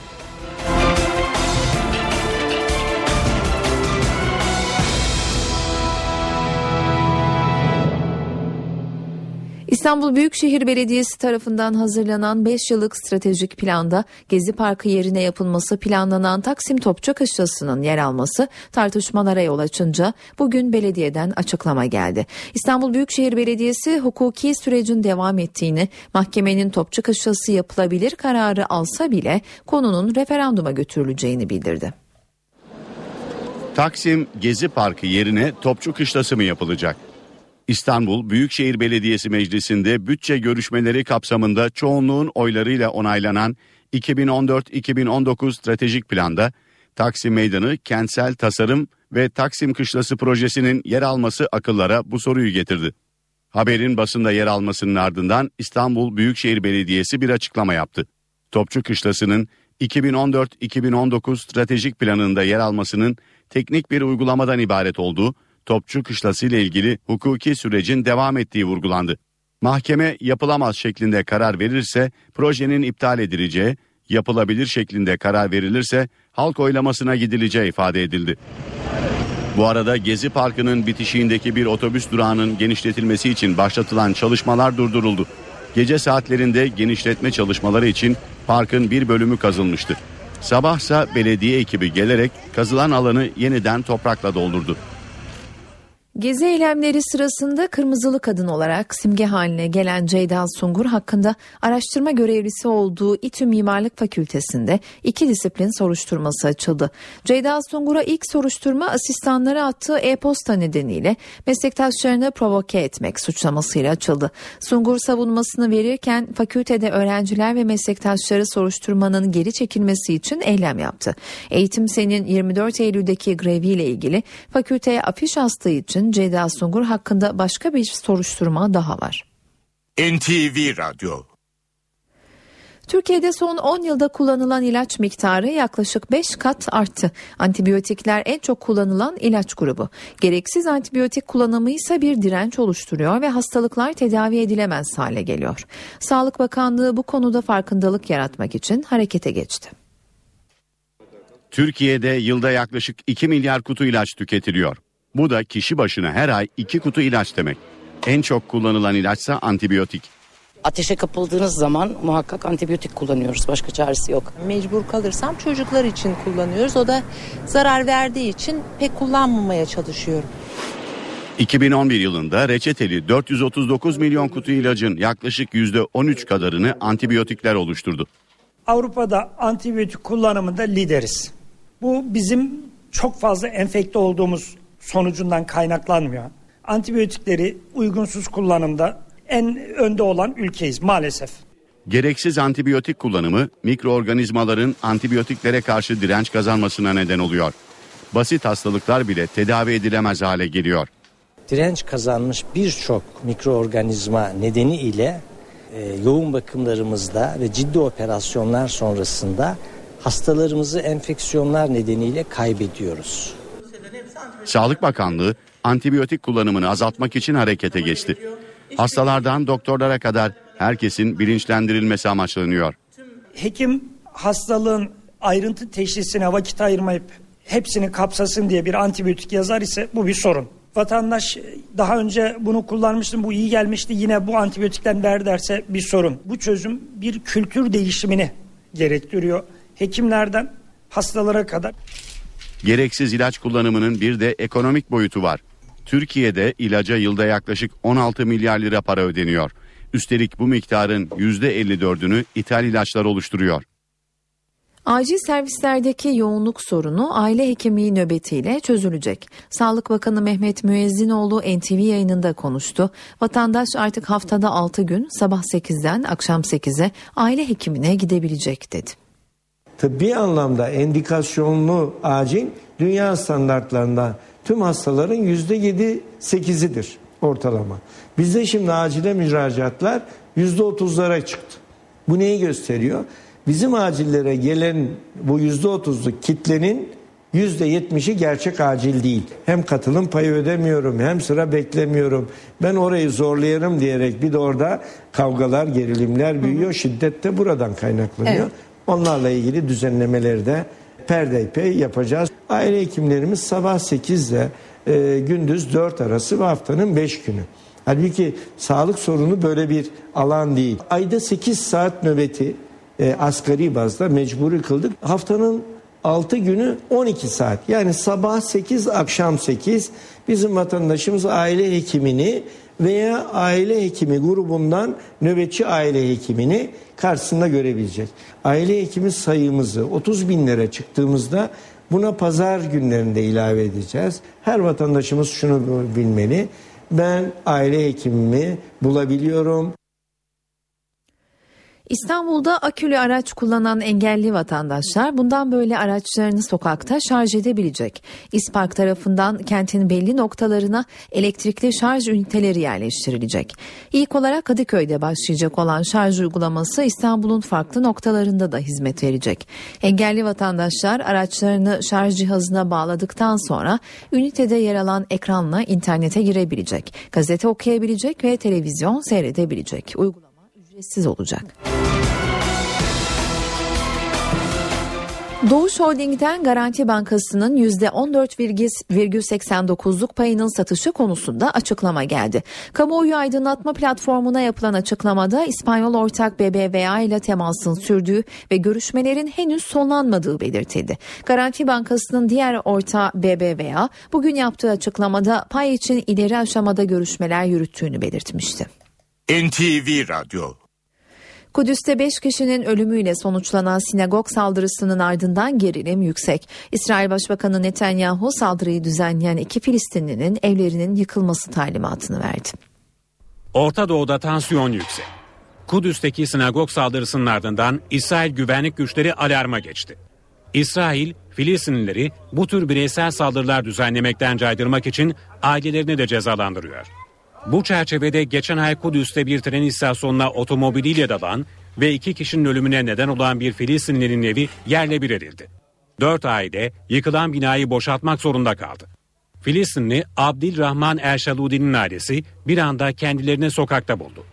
İstanbul Büyükşehir Belediyesi tarafından hazırlanan 5 yıllık stratejik planda Gezi Parkı yerine yapılması planlanan Taksim Topçu Kışlası'nın yer alması tartışmalara yol açınca bugün belediyeden açıklama geldi. İstanbul Büyükşehir Belediyesi hukuki sürecin devam ettiğini, mahkemenin Topçu Kışlası yapılabilir kararı alsa bile konunun referanduma götürüleceğini bildirdi. Taksim Gezi Parkı yerine Topçu Kışlası mı yapılacak? İstanbul Büyükşehir Belediyesi Meclisi'nde bütçe görüşmeleri kapsamında çoğunluğun oylarıyla onaylanan 2014-2019 stratejik planda Taksim Meydanı kentsel tasarım ve Taksim Kışlası projesinin yer alması akıllara bu soruyu getirdi. Haberin basında yer almasının ardından İstanbul Büyükşehir Belediyesi bir açıklama yaptı. Topçu Kışlası'nın 2014-2019 stratejik planında yer almasının teknik bir uygulamadan ibaret olduğu Topçu Kışlası ile ilgili hukuki sürecin devam ettiği vurgulandı. Mahkeme yapılamaz şeklinde karar verirse projenin iptal edileceği, yapılabilir şeklinde karar verilirse halk oylamasına gidileceği ifade edildi. Bu arada Gezi Parkı'nın bitişiğindeki bir otobüs durağının genişletilmesi için başlatılan çalışmalar durduruldu. Gece saatlerinde genişletme çalışmaları için parkın bir bölümü kazılmıştı. Sabahsa belediye ekibi gelerek kazılan alanı yeniden toprakla doldurdu. Gezi eylemleri sırasında kırmızılı kadın olarak simge haline gelen Ceyda Sungur hakkında araştırma görevlisi olduğu İTÜ Mimarlık Fakültesi'nde iki disiplin soruşturması açıldı. Ceyda Sungur'a ilk soruşturma asistanları attığı e-posta nedeniyle meslektaşlarını provoke etmek suçlamasıyla açıldı. Sungur savunmasını verirken fakültede öğrenciler ve meslektaşları soruşturmanın geri çekilmesi için eylem yaptı. Eğitim Sen'in 24 Eylül'deki greviyle ilgili fakülteye afiş astığı için Ceyda Sungur hakkında başka bir soruşturma daha var. NTV Radyo Türkiye'de son 10 yılda kullanılan ilaç miktarı yaklaşık 5 kat arttı. Antibiyotikler en çok kullanılan ilaç grubu. Gereksiz antibiyotik kullanımı ise bir direnç oluşturuyor ve hastalıklar tedavi edilemez hale geliyor. Sağlık Bakanlığı bu konuda farkındalık yaratmak için harekete geçti. Türkiye'de yılda yaklaşık 2 milyar kutu ilaç tüketiliyor. Bu da kişi başına her ay 2 kutu ilaç demek. En çok kullanılan ilaçsa antibiyotik. Ateşe kapıldığınız zaman muhakkak antibiyotik kullanıyoruz. Başka çaresi yok. Mecbur kalırsam çocuklar için kullanıyoruz. O da zarar verdiği için pek kullanmamaya çalışıyorum. 2011 yılında reçeteli 439 milyon kutu ilacın yaklaşık %13 kadarını antibiyotikler oluşturdu. Avrupa'da antibiyotik kullanımında lideriz. Bu bizim çok fazla enfekte olduğumuz sonucundan kaynaklanmıyor. Antibiyotikleri uygunsuz kullanımda en önde olan ülkeyiz maalesef. Gereksiz antibiyotik kullanımı mikroorganizmaların antibiyotiklere karşı direnç kazanmasına neden oluyor. Basit hastalıklar bile tedavi edilemez hale geliyor. Direnç kazanmış birçok mikroorganizma nedeniyle e, yoğun bakımlarımızda ve ciddi operasyonlar sonrasında hastalarımızı enfeksiyonlar nedeniyle kaybediyoruz. Sağlık Bakanlığı antibiyotik kullanımını azaltmak için harekete geçti. Hastalardan doktorlara kadar herkesin bilinçlendirilmesi amaçlanıyor. Hekim hastalığın ayrıntı teşhisine vakit ayırmayıp hepsini kapsasın diye bir antibiyotik yazar ise bu bir sorun. Vatandaş daha önce bunu kullanmıştım bu iyi gelmişti yine bu antibiyotikten ver derse bir sorun. Bu çözüm bir kültür değişimini gerektiriyor. Hekimlerden hastalara kadar. Gereksiz ilaç kullanımının bir de ekonomik boyutu var. Türkiye'de ilaca yılda yaklaşık 16 milyar lira para ödeniyor. Üstelik bu miktarın %54'ünü ithal ilaçlar oluşturuyor. Acil servislerdeki yoğunluk sorunu aile hekimliği nöbetiyle çözülecek. Sağlık Bakanı Mehmet Müezzinoğlu NTV yayınında konuştu. Vatandaş artık haftada 6 gün sabah 8'den akşam 8'e aile hekimine gidebilecek dedi. Tıbbi anlamda endikasyonlu acil dünya standartlarında tüm hastaların %7-8'idir ortalama. Bizde şimdi acile müracaatlar %30'lara çıktı. Bu neyi gösteriyor? Bizim acillere gelen bu %30'luk kitlenin %70'i gerçek acil değil. Hem katılım payı ödemiyorum hem sıra beklemiyorum. Ben orayı zorlayarım diyerek bir de orada kavgalar, gerilimler büyüyor. Şiddet de buradan kaynaklanıyor. Evet. Onlarla ilgili düzenlemeleri de perdeypey yapacağız. Aile hekimlerimiz sabah 8 ile e, gündüz 4 arası ve haftanın 5 günü. Halbuki sağlık sorunu böyle bir alan değil. Ayda 8 saat nöbeti e, asgari bazda mecburi kıldık. Haftanın 6 günü 12 saat. Yani sabah 8 akşam 8 bizim vatandaşımız aile hekimini veya aile hekimi grubundan nöbetçi aile hekimini karşısında görebilecek. Aile hekimi sayımızı 30 binlere çıktığımızda buna pazar günlerinde ilave edeceğiz. Her vatandaşımız şunu bilmeli. Ben aile hekimimi bulabiliyorum. İstanbul'da akülü araç kullanan engelli vatandaşlar bundan böyle araçlarını sokakta şarj edebilecek. İspark tarafından kentin belli noktalarına elektrikli şarj üniteleri yerleştirilecek. İlk olarak Kadıköy'de başlayacak olan şarj uygulaması İstanbul'un farklı noktalarında da hizmet verecek. Engelli vatandaşlar araçlarını şarj cihazına bağladıktan sonra ünitede yer alan ekranla internete girebilecek, gazete okuyabilecek ve televizyon seyredebilecek. Uygulama ücretsiz olacak. Doğuş Holding'den Garanti Bankası'nın %14,89'luk payının satışı konusunda açıklama geldi. Kamuoyu aydınlatma platformuna yapılan açıklamada İspanyol ortak BBVA ile temasın sürdüğü ve görüşmelerin henüz sonlanmadığı belirtildi. Garanti Bankası'nın diğer ortağı BBVA bugün yaptığı açıklamada pay için ileri aşamada görüşmeler yürüttüğünü belirtmişti. NTV Radyo Kudüs'te 5 kişinin ölümüyle sonuçlanan sinagog saldırısının ardından gerilim yüksek. İsrail Başbakanı Netanyahu saldırıyı düzenleyen iki Filistinlinin evlerinin yıkılması talimatını verdi. Orta Doğu'da tansiyon yüksek. Kudüs'teki sinagog saldırısının ardından İsrail güvenlik güçleri alarma geçti. İsrail, Filistinlileri bu tür bireysel saldırılar düzenlemekten caydırmak için ailelerini de cezalandırıyor. Bu çerçevede geçen ay Kudüs'te bir tren istasyonuna otomobiliyle dalan ve iki kişinin ölümüne neden olan bir Filistinlinin evi yerle bir edildi. Dört aile yıkılan binayı boşaltmak zorunda kaldı. Filistinli Abdülrahman Erşaludi'nin ailesi bir anda kendilerini sokakta buldu.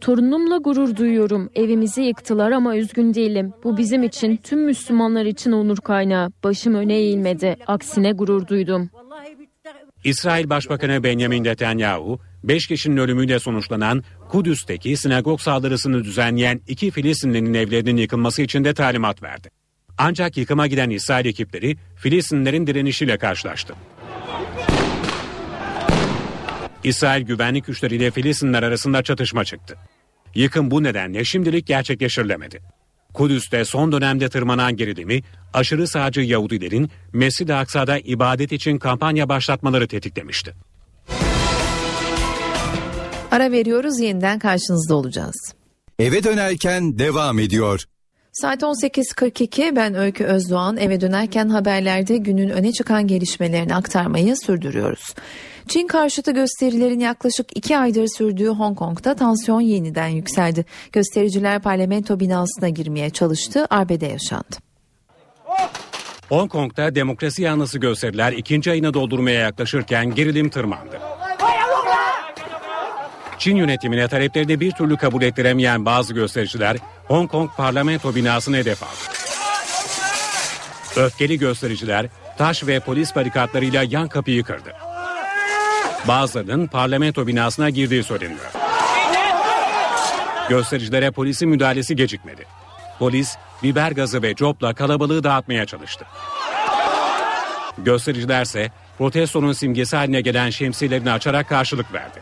Torunumla gurur duyuyorum. Evimizi yıktılar ama üzgün değilim. Bu bizim için, tüm Müslümanlar için onur kaynağı. Başım öne eğilmedi. Aksine gurur duydum. İsrail Başbakanı Benjamin Netanyahu, 5 kişinin ölümüyle sonuçlanan Kudüs'teki sinagog saldırısını düzenleyen iki Filistinlinin evlerinin yıkılması için de talimat verdi. Ancak yıkıma giden İsrail ekipleri Filistinlerin direnişiyle karşılaştı. İsrail güvenlik güçleriyle Filistinler arasında çatışma çıktı. Yıkım bu nedenle şimdilik gerçekleştirilemedi. Kudüs'te son dönemde tırmanan gerilimi aşırı sağcı Yahudilerin Mescid-i Aksa'da ibadet için kampanya başlatmaları tetiklemişti. Ara veriyoruz yeniden karşınızda olacağız. Eve dönerken devam ediyor. Saat 18.42 ben Öykü Özdoğan eve dönerken haberlerde günün öne çıkan gelişmelerini aktarmayı sürdürüyoruz. Çin karşıtı gösterilerin yaklaşık iki aydır sürdüğü Hong Kong'da tansiyon yeniden yükseldi. Göstericiler parlamento binasına girmeye çalıştı, arbede yaşandı. Hong Kong'da demokrasi yanlısı gösteriler ikinci ayını doldurmaya yaklaşırken gerilim tırmandı. Çin yönetimine taleplerini bir türlü kabul ettiremeyen bazı göstericiler Hong Kong parlamento binasını hedef aldı. Öfkeli göstericiler taş ve polis barikatlarıyla yan kapıyı kırdı. Bazılarının parlamento binasına girdiği söyleniyor. Göstericilere polisin müdahalesi gecikmedi. Polis biber gazı ve copla kalabalığı dağıtmaya çalıştı. Göstericilerse protestonun simgesi haline gelen şemsiyelerini açarak karşılık verdi.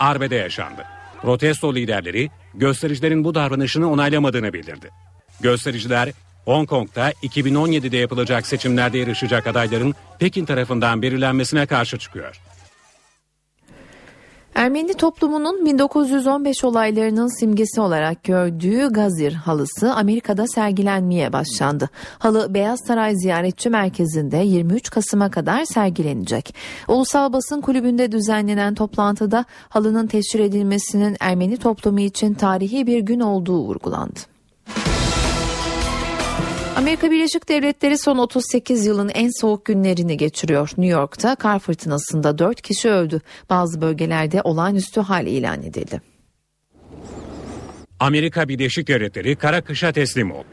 Arbede yaşandı. Protesto liderleri göstericilerin bu davranışını onaylamadığını bildirdi. Göstericiler Hong Kong'da 2017'de yapılacak seçimlerde yarışacak adayların Pekin tarafından belirlenmesine karşı çıkıyor. Ermeni toplumunun 1915 olaylarının simgesi olarak gördüğü Gazir halısı Amerika'da sergilenmeye başlandı. Halı Beyaz Saray Ziyaretçi Merkezi'nde 23 Kasım'a kadar sergilenecek. Ulusal Basın Kulübü'nde düzenlenen toplantıda halının teşhir edilmesinin Ermeni toplumu için tarihi bir gün olduğu vurgulandı. Amerika Birleşik Devletleri son 38 yılın en soğuk günlerini geçiriyor. New York'ta kar fırtınasında 4 kişi öldü. Bazı bölgelerde olağanüstü hal ilan edildi. Amerika Birleşik Devletleri kara kışa teslim oldu.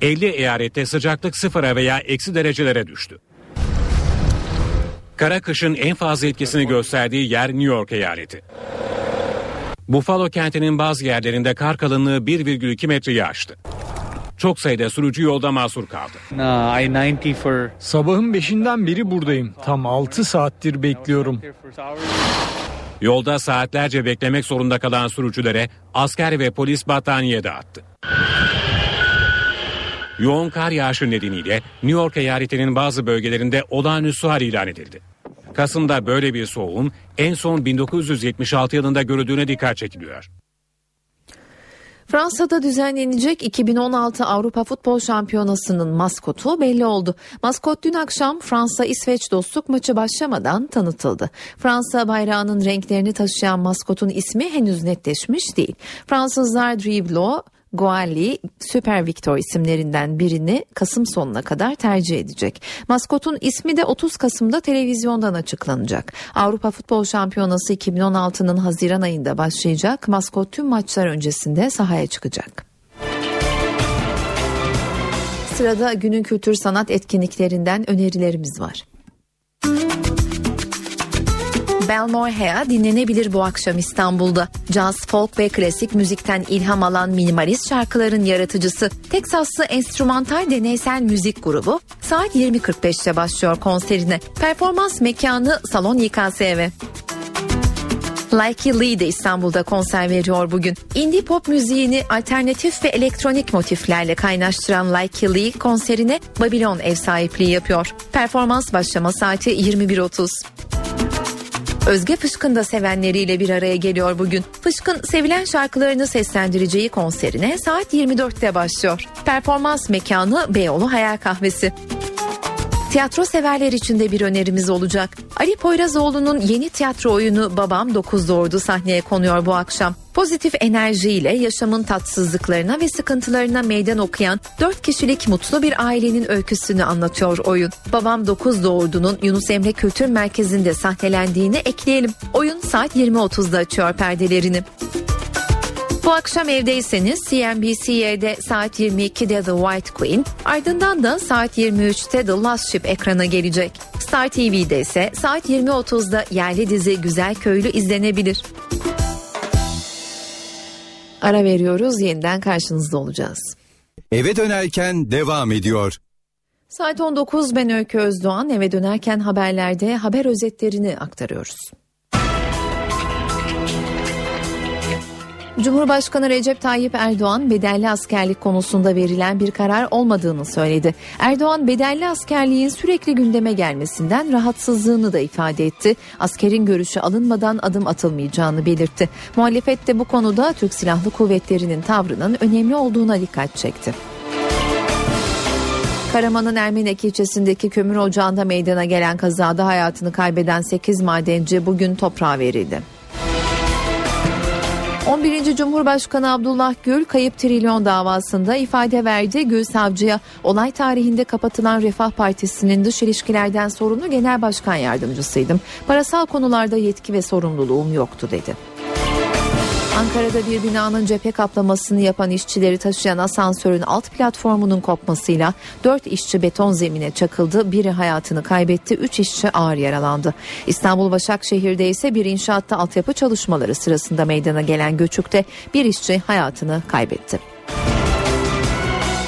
50 eyalette sıcaklık sıfıra veya eksi derecelere düştü. Kara kışın en fazla etkisini gösterdiği yer New York eyaleti. Buffalo kentinin bazı yerlerinde kar kalınlığı 1,2 metreyi aştı. Çok sayıda sürücü yolda mahsur kaldı. Sabahın beşinden beri buradayım. Tam 6 saattir bekliyorum. Yolda saatlerce beklemek zorunda kalan sürücülere asker ve polis battaniye dağıttı. Yoğun kar yağışı nedeniyle New York eyaletinin bazı bölgelerinde olağanüstü hal ilan edildi. Kasım'da böyle bir soğuğun en son 1976 yılında görüldüğüne dikkat çekiliyor. Fransa'da düzenlenecek 2016 Avrupa Futbol Şampiyonası'nın maskotu belli oldu. Maskot dün akşam Fransa-İsveç dostluk maçı başlamadan tanıtıldı. Fransa bayrağının renklerini taşıyan maskotun ismi henüz netleşmiş değil. Fransızlar Driblo, Goali, Süper Victor isimlerinden birini Kasım sonuna kadar tercih edecek. Maskotun ismi de 30 Kasım'da televizyondan açıklanacak. Avrupa Futbol Şampiyonası 2016'nın Haziran ayında başlayacak. Maskot tüm maçlar öncesinde sahaya çıkacak. Sırada günün kültür sanat etkinliklerinden önerilerimiz var. Belmore Hea dinlenebilir bu akşam İstanbul'da. Jazz, folk ve klasik müzikten ilham alan minimalist şarkıların yaratıcısı Teksaslı enstrümantal deneysel müzik grubu saat 20.45'te başlıyor konserine. Performans mekanı Salon YKSV. Likey Lee de İstanbul'da konser veriyor bugün. Indie pop müziğini alternatif ve elektronik motiflerle kaynaştıran Likey Lee konserine Babylon ev sahipliği yapıyor. Performans başlama saati 21.30. Özge Fışkın da sevenleriyle bir araya geliyor bugün. Fışkın sevilen şarkılarını seslendireceği konserine saat 24'te başlıyor. Performans mekanı Beyoğlu Hayal Kahvesi. Tiyatro severler için de bir önerimiz olacak. Ali Poyrazoğlu'nun yeni tiyatro oyunu Babam Dokuz Doğurdu sahneye konuyor bu akşam. Pozitif enerjiyle yaşamın tatsızlıklarına ve sıkıntılarına meydan okuyan dört kişilik mutlu bir ailenin öyküsünü anlatıyor oyun. Babam Dokuz Doğurdu'nun Yunus Emre Kültür Merkezi'nde sahnelendiğini ekleyelim. Oyun saat 20.30'da açıyor perdelerini. Bu akşam evdeyseniz CNBC'de saat 22'de The White Queen, ardından da saat 23'te The Last Ship ekrana gelecek. Star TV'de ise saat 20.30'da yerli dizi Güzel Köylü izlenebilir. Ara veriyoruz, yeniden karşınızda olacağız. Eve dönerken devam ediyor. Saat 19 ben Öykü Özdoğan eve dönerken haberlerde haber özetlerini aktarıyoruz. Cumhurbaşkanı Recep Tayyip Erdoğan bedelli askerlik konusunda verilen bir karar olmadığını söyledi. Erdoğan bedelli askerliğin sürekli gündeme gelmesinden rahatsızlığını da ifade etti. Askerin görüşü alınmadan adım atılmayacağını belirtti. Muhalefet de bu konuda Türk Silahlı Kuvvetleri'nin tavrının önemli olduğuna dikkat çekti. Karaman'ın Ermenek ilçesindeki kömür ocağında meydana gelen kazada hayatını kaybeden 8 madenci bugün toprağa verildi. 11. Cumhurbaşkanı Abdullah Gül kayıp trilyon davasında ifade verdi. Gül savcıya olay tarihinde kapatılan Refah Partisi'nin dış ilişkilerden sorumlu genel başkan yardımcısıydım. Parasal konularda yetki ve sorumluluğum yoktu dedi. Ankara'da bir binanın cephe kaplamasını yapan işçileri taşıyan asansörün alt platformunun kopmasıyla 4 işçi beton zemine çakıldı. Biri hayatını kaybetti, 3 işçi ağır yaralandı. İstanbul Başakşehir'de ise bir inşaatta altyapı çalışmaları sırasında meydana gelen göçükte bir işçi hayatını kaybetti.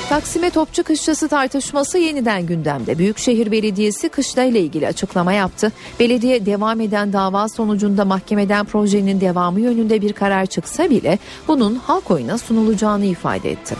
Taksim'e topçu kışlası tartışması yeniden gündemde. Büyükşehir Belediyesi kışla ile ilgili açıklama yaptı. Belediye devam eden dava sonucunda mahkemeden projenin devamı yönünde bir karar çıksa bile bunun halk oyuna sunulacağını ifade etti.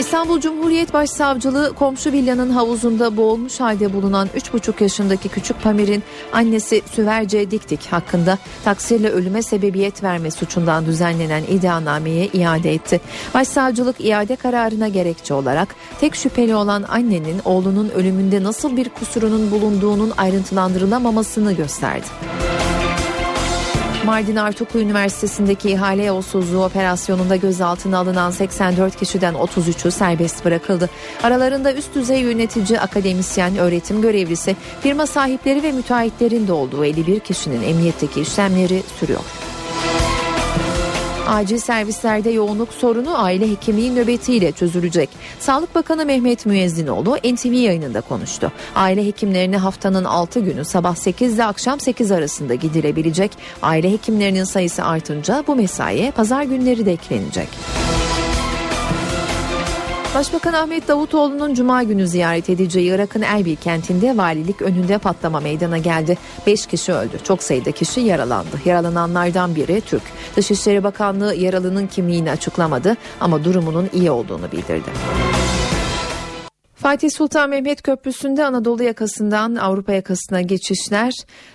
İstanbul Cumhuriyet Başsavcılığı komşu villanın havuzunda boğulmuş halde bulunan 3,5 yaşındaki küçük Pamir'in annesi Süverce Diktik hakkında taksirle ölüme sebebiyet verme suçundan düzenlenen iddianameye iade etti. Başsavcılık iade kararına gerekçe olarak tek şüpheli olan annenin oğlunun ölümünde nasıl bir kusurunun bulunduğunun ayrıntılandırılamamasını gösterdi. Mardin Artuklu Üniversitesi'ndeki ihale yolsuzluğu operasyonunda gözaltına alınan 84 kişiden 33'ü serbest bırakıldı. Aralarında üst düzey yönetici, akademisyen, öğretim görevlisi, firma sahipleri ve müteahhitlerin de olduğu 51 kişinin emniyetteki işlemleri sürüyor. Acil servislerde yoğunluk sorunu aile hekimliği nöbetiyle çözülecek. Sağlık Bakanı Mehmet Müezzinoğlu NTV yayınında konuştu. Aile hekimlerine haftanın 6 günü sabah 8 ile akşam 8 arasında gidilebilecek. Aile hekimlerinin sayısı artınca bu mesaiye pazar günleri de eklenecek. Başbakan Ahmet Davutoğlu'nun Cuma günü ziyaret edeceği Irak'ın Erbil kentinde valilik önünde patlama meydana geldi. 5 kişi öldü. Çok sayıda kişi yaralandı. Yaralananlardan biri Türk. Dışişleri Bakanlığı yaralının kimliğini açıklamadı ama durumunun iyi olduğunu bildirdi. Fatih Sultan Mehmet Köprüsü'nde Anadolu yakasından Avrupa yakasına geçişler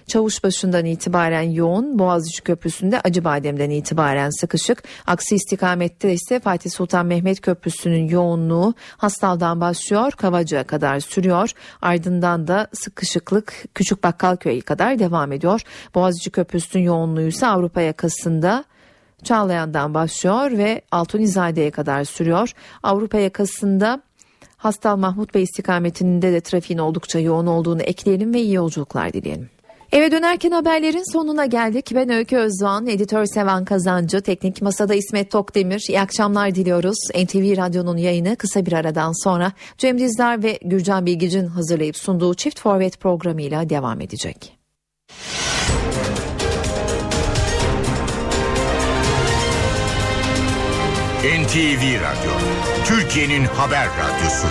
Çavuşbaşı'ndan itibaren yoğun, Boğaziçi Köprüsü'nde Acıbadem'den itibaren sıkışık. Aksi istikamette ise Fatih Sultan Mehmet Köprüsü'nün yoğunluğu Hastal'dan başlıyor, Kavacık'a kadar sürüyor. Ardından da sıkışıklık Küçük Bakkalköy'e kadar devam ediyor. Boğaziçi Köprüsü'nün yoğunluğu ise Avrupa yakasında Çağlayan'dan başlıyor ve Altunizade'ye kadar sürüyor. Avrupa yakasında Hastal Mahmut Bey istikametinde de trafiğin oldukça yoğun olduğunu ekleyelim ve iyi yolculuklar dileyelim. Eve dönerken haberlerin sonuna geldik. Ben Öykü Özdoğan, editör Sevan Kazancı, teknik masada İsmet Tokdemir. İyi akşamlar diliyoruz. NTV Radyo'nun yayını kısa bir aradan sonra Cem Dizdar ve Gürcan Bilgic'in hazırlayıp sunduğu Çift Forvet programıyla devam edecek. NTV Radyo, Türkiye'nin haber radyosu.